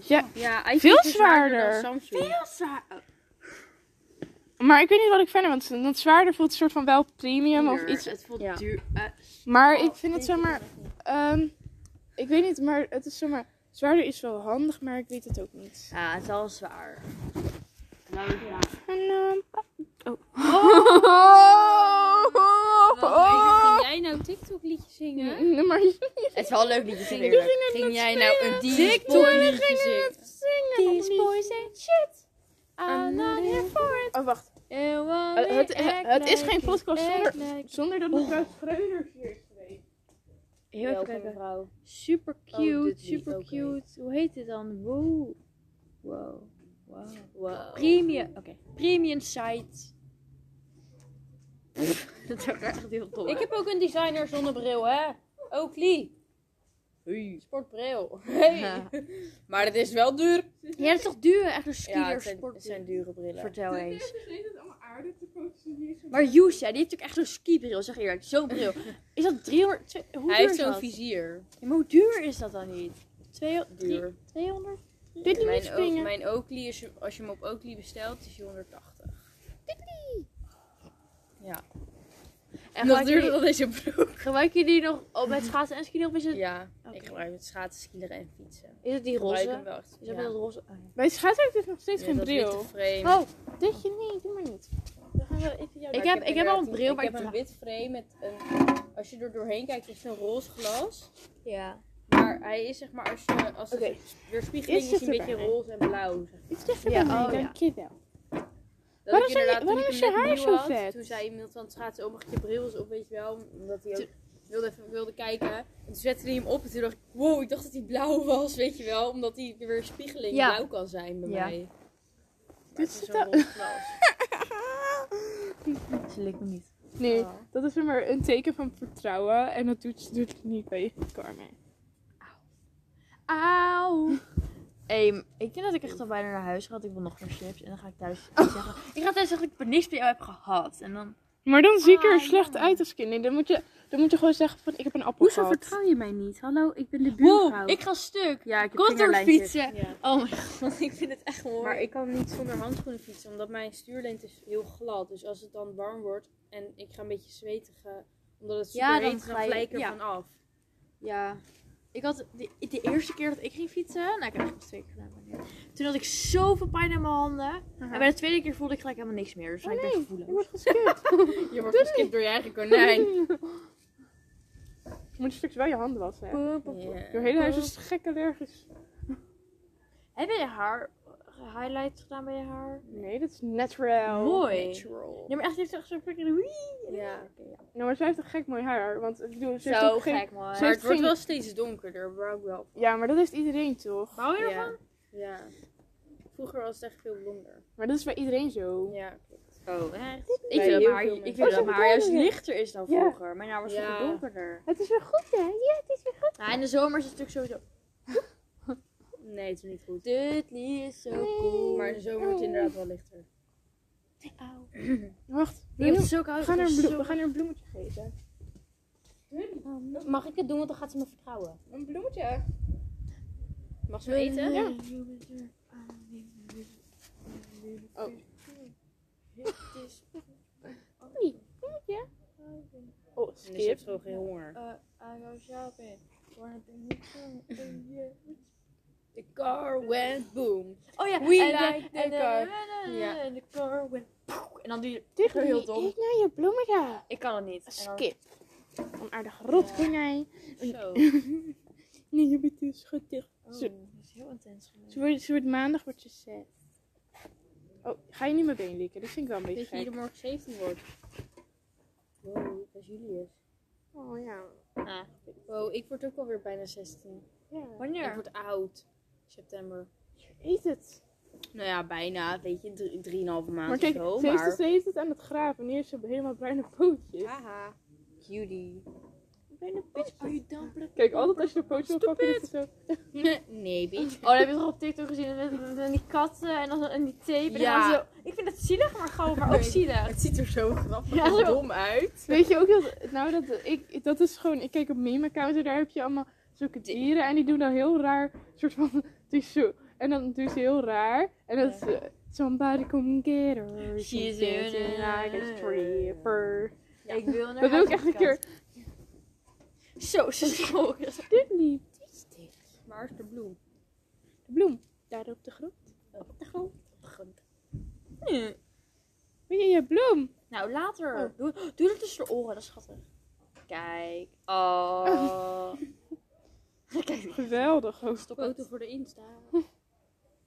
Ja, Ja, iPhone Veel is zwaarder zwaarder. dan Samsung. Maar ik weet niet wat ik verder want dat zwaarder voelt een soort van wel premium of iets. Het voelt Ja. duur. eh, Maar ik vind het zomaar, ehm ik weet niet, maar het is zomaar, zwaarder is wel handig, maar ik weet het ook niet. ja, het is wel zwaar. Nou, ja. En, ehm, oh. Ging jij nou TikTok liedje zingen? Nee, maar Het is wel een leuk liedje, Ging, eerlijk. ging jij nou een TikTok TikTok liedje zingen? These boys ain't shit. I'm not here for it. Oh, wacht. Uh, Het, het, het, is geen podcast zonder, zonder dat mevrouw Schreuders hier is geweest. Heel even kijken. mevrouw? Super Oh, cute, super cute. Hoe heet dit dan? Wow. Wow. Wow. Wow. Premium. Oké. Premium site. dat is ook echt heel tof. Ik heb ook een designer zonnebril, hè? Oakley. Hey. Sportbril. Hey. Ja. Maar het is wel duur. Ja, dat is toch duur? Echt een Ja, skier het zijn, sport. het zijn dure brillen. Vertel eens. is het allemaal aardig te focussen hier. Maar Yusha, die heeft ook echt zo'n skibril, zeg eerlijk. Zo'n bril. Is dat 300? twee- Hoe Hij duur heeft zo'n vizier. Ja, maar hoe duur is dat dan niet? 200? Duur. 200? Dit niet Mijn, springen. Mijn Oakley, is, als je hem op Oakley bestelt, is hij 180. Ja. En Nog gebruik duurder je, dan deze broek. gebruik je die nog oh, met schaatsen en skiën? Of is het, Ja, ik gebruik het schaatsen, skileren en fietsen. is het die Ik gebruik roze? hem wel echt. Is dat ja. met dat roze? Oh, ja. Bij schaats heeft dus nog steeds Ja, geen dat bril. witte frame. Oh, Ditje niet, doe maar niet. Dan gaan we even jou Ik Maar heb- ik heb al een bril, maar Ik ik heb een wit frame met een... Als je er doorheen kijkt, is het een roze glas. ja. Maar hij is zeg maar, als je... Als Oké. de weerspiegeling is hij een beetje roze en blauw. Zeg. Iets dichter Ja, bij mij, oh, ja. dankjewel. Dat Waarom ik je- inderdaad, waarom is je haar zo had, vet? Toen zei iemand van het schaatsen, oh mag ik je bril eens op, weet je wel. Omdat hij ook wilde, even, wilde kijken. En toen zette hij hem op en toen dacht ik, wow, ik dacht dat hij blauw was, weet je wel. Omdat hij de weerspiegeling Ja. blauw kan zijn bij Ja. mij. Dit is glas. Ze likt me niet. Nee, Oh. dat is maar een teken van vertrouwen. En dat doet, doet het niet bij Carmen. Auw. Hey, ik denk dat ik echt al bijna naar huis ga, want ik wil nog meer chips. En dan ga ik thuis zeggen. Ik ga thuis zeggen dat ik niks bij jou heb gehad. En dan. Maar dan zie ik er Ah, slecht ja. uit als kind. Nee, dan moet je, dan moet je gewoon zeggen van ik heb een appel gehad. je mij niet? Hallo, ik ben de Wow, ik ga stuk. Ja, ik heb Komt fietsen. Ja. Oh mijn god, ik vind het echt mooi. Maar ik kan niet zonder handschoenen fietsen, omdat mijn stuurlint is heel glad. Dus als het dan warm wordt en ik ga een beetje zweten, omdat het super Ja, heet dan is, dan ga je- glij ik ja. ervan af. Ja. Ik had de, de eerste keer dat ik ging fietsen, nou ik heb eigenlijk twee keer gedaan. maar niet. Toen had ik zoveel pijn in mijn handen. En bij de tweede keer voelde ik gelijk helemaal niks meer. Dus ik ben Je gevoelig. wordt geskipt. Je wordt geskipt door je eigen konijn. je moet straks wel je handen wassen. Hè? Ja. Door hele huis is het gek allergisch. Heb je je haar highlight gedaan bij je haar? Nee, dat is natural. Mooi. Natural. Nee, maar echt, die heeft echt zo'n freaking wee. Ja. Nou, maar zij heeft toch gek mooi haar. Want ik bedoel, ze heeft Zo geen... gek, ze Maar heeft het wordt wel steeds donkerder, waar ik wel. Ja, maar dat heeft iedereen toch? Hou je Ja. ervan? Ja. Vroeger was het echt veel blonder. Maar dat is bij iedereen zo. Ja. Oh, echt? Ik vind dat veel ik vind dat Oh, maar juist lichter is dan Ja. vroeger. Mijn haar was Ja. veel donkerder. Het is weer goed, hè? Ja, het is weer goed. Ja, in de zomer is het natuurlijk sowieso... Nee, het is niet goed. Dudley is zo cool. Maar de zomer wordt het inderdaad wel lichter. Wacht, Ik we, heb het zo koud. we, gaan haar een we gaan haar een bloemetje geven. Mag ik het doen, want dan gaat ze me vertrouwen. Een bloemetje? Mag ze eten? Ja. Oh. Oh, En je skip. hebt gewoon geen honger. The car went boom. Oh ja, We en like the car. Ja. En de car went poek. En dan doe je Dit heel dom. Eet nou je bloemetje. Ik kan het niet. Skip. Een aardig rotkonijn. Zo. Nee, je bent dus schattig. Oh, Zo. dat is heel intens. Ze wordt, ze wordt maandag wordt ze zes. Oh, ga je niet mijn been likken? Dat vind ik wel een beetje Weet je er morgen 17 wordt? Wow, dat is Julius. Oh ja. Ah, Wow, ik word ook alweer bijna 16. ja. Ik wanneer? word oud. September. Eet het. Nou ja, bijna. Weet je, drie- drieënhalve maand Maar kijk, of zo. ze, heeft Maar... het, ze heeft het aan het graven. Nu heeft ze helemaal bruine pootjes. Haha. Cutie. Bruine you dumb? Kijk, altijd als je een pootje wil pakken, is het zo. nee, bitch. Oh, dat heb je toch op TikTok gezien met, met, met die katten en dan en die tape. En dan Ja. zo, ik vind het zielig, maar gewoon, maar ook zielig. Het ziet er zo grappig Ja, en zo. dom uit. Weet je ook dat, nou dat, ik, dat is gewoon, ik kijk op meme accounts en daar heb je allemaal zulke dieren en die doen dan heel raar, soort van, het is zo, en dan doen ze heel raar, en dat is, eh, somebody come get her, she's dancing like a stripper. Ik wil naar Dat wil ik echt een keer, Zo, ze schrok. dit niet, dit is dit. Waar is de bloem? De bloem, daar op de grond. Op de grond. Op de grond. Weet je, je bloem. Nou, later. Oh. Doe, doe dat tussen de oren, dat is schattig. Kijk. Oh. Kijk, Geweldig. Oh, Stop auto voor de Insta.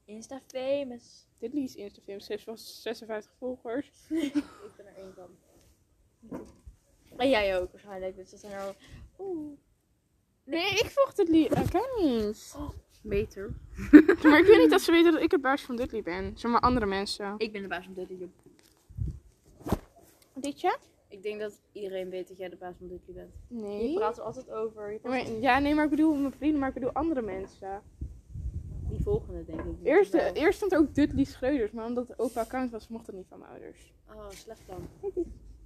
Insta famous. dit lied is Instagram, ze heeft wel 56 volgers. ik ben er één van. En jij ook waarschijnlijk, dus dat zijn er al... Oeh. Nee, ik volg dit lied, ik ken niet. Beter. Maar ik weet niet dat ze weten dat ik het baas van lied ben, zeg maar andere mensen. Ik ben de baas van dit liedje. Ik denk dat iedereen weet dat jij de baas van Dudley bent. Nee. Je praat er altijd over. Je Ja, praat- maar, ja, nee, maar ik bedoel mijn vrienden, maar ik bedoel andere mensen. Die volgende denk ik. Eerst, Wel. eerst stond er ook Dudley Schreuders, maar omdat het open account was, mocht dat niet van mijn ouders. Oh, slecht dan.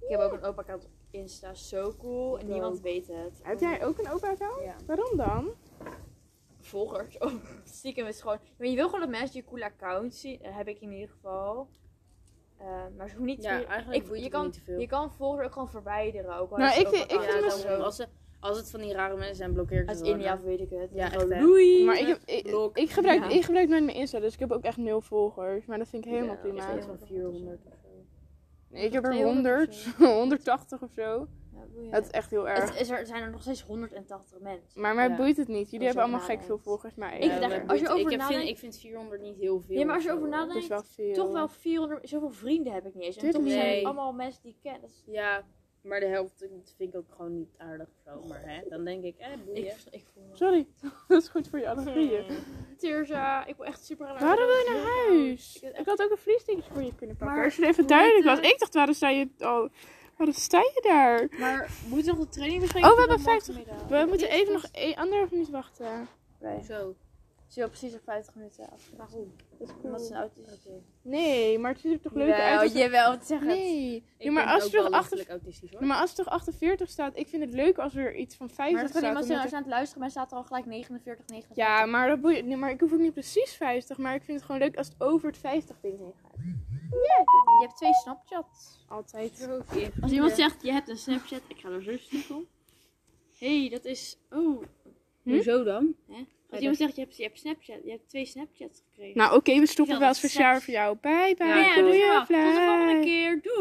Ik heb ook een opa account op Insta, zo cool. En niemand weet het. Heb jij ook een open account? Ja. Waarom dan? volgers? Oh, stiekem is gewoon... Maar je wil gewoon dat mensen je coole account zien. Dat heb ik in ieder geval. Maar ze hoeven niet... Ja, je- eigenlijk ik, je, kan, niet te veel. je kan volgers ook gewoon verwijderen. Ook Nou, ik vind- ik vind Ja, het zo- als, ze, als het van die rare mensen zijn, blokkeer ik ze India gewoon, weet ik het. Ja, echt. Doei! Maar ik, heb, ik, ik, gebruik, Ja. ik gebruik nooit mijn Insta, dus ik heb ook echt nul volgers. Maar dat vind ik helemaal Ja, prima. Iets van 400 of zo. Nee, ik heb er 200 100, of 180 of zo. Boeien. Dat is echt heel erg. Het is er zijn er nog steeds 180 mensen. Maar mij Ja. boeit het niet. Jullie hebben allemaal gek veel nadenkt. volgers, maar Ik dacht- als je over ik, heb, vind, nadenkt- ik vind 400 niet heel veel. Ja, maar als je zo, over is nadenkt, wel veel. toch wel 400... Zoveel vrienden heb ik niet eens. En toch zijn het allemaal mensen die ik ken. Is- Ja, maar de helft vind ik ook gewoon niet aardig of zo. Maar hè, dan denk ik, eh, boeien. ik, ik voel me... Sorry, dat is goed voor je allergieën. Tirza, ik wil echt super aan Waarom wil je naar huis? Ik had ook een vliesdingetje voor je kunnen pakken. Maar Als je even duidelijk was. het? Ik dacht, waarom sta je al... Waarom sta je daar? Maar moet je nog de training bespreken? Oh, we hebben morgen 50 middag? We moeten even nog e- anderhalf minuut wachten. Zo. Ze wil precies op 50 minuten af. Waarom? Dat is Omdat ze cool. een autistische... Nee, maar het ziet er toch leuk uit als... jawel, het zeg het. Nee. Ik Ja, maar ben als ook er wel toch achter... autistisch hoor. Ja, maar als er toch 48 staat, ik vind het leuk als er iets van 50 Maar staat. omdat zeggen, als er- je aan het luisteren bent, staat er al gelijk 49, 49. Ja, maar, dat boeit... nee, maar ik hoef ook niet precies 50, maar ik vind het gewoon leuk als het over het 50 ding heen gaat. Je hebt twee Snapchats. Altijd. Als iemand zegt, je hebt een Snapchat, ik ga er zo stiekem. Hé, hey, dat is... Oh. Hoezo dan? Als iemand zegt, je hebt, je hebt Snapchat, je hebt twee Snapchats gekregen. Nou oké, we stoppen wel speciaal voor jou. Bye bye. Ja, doei. Tot de volgende keer. Doei!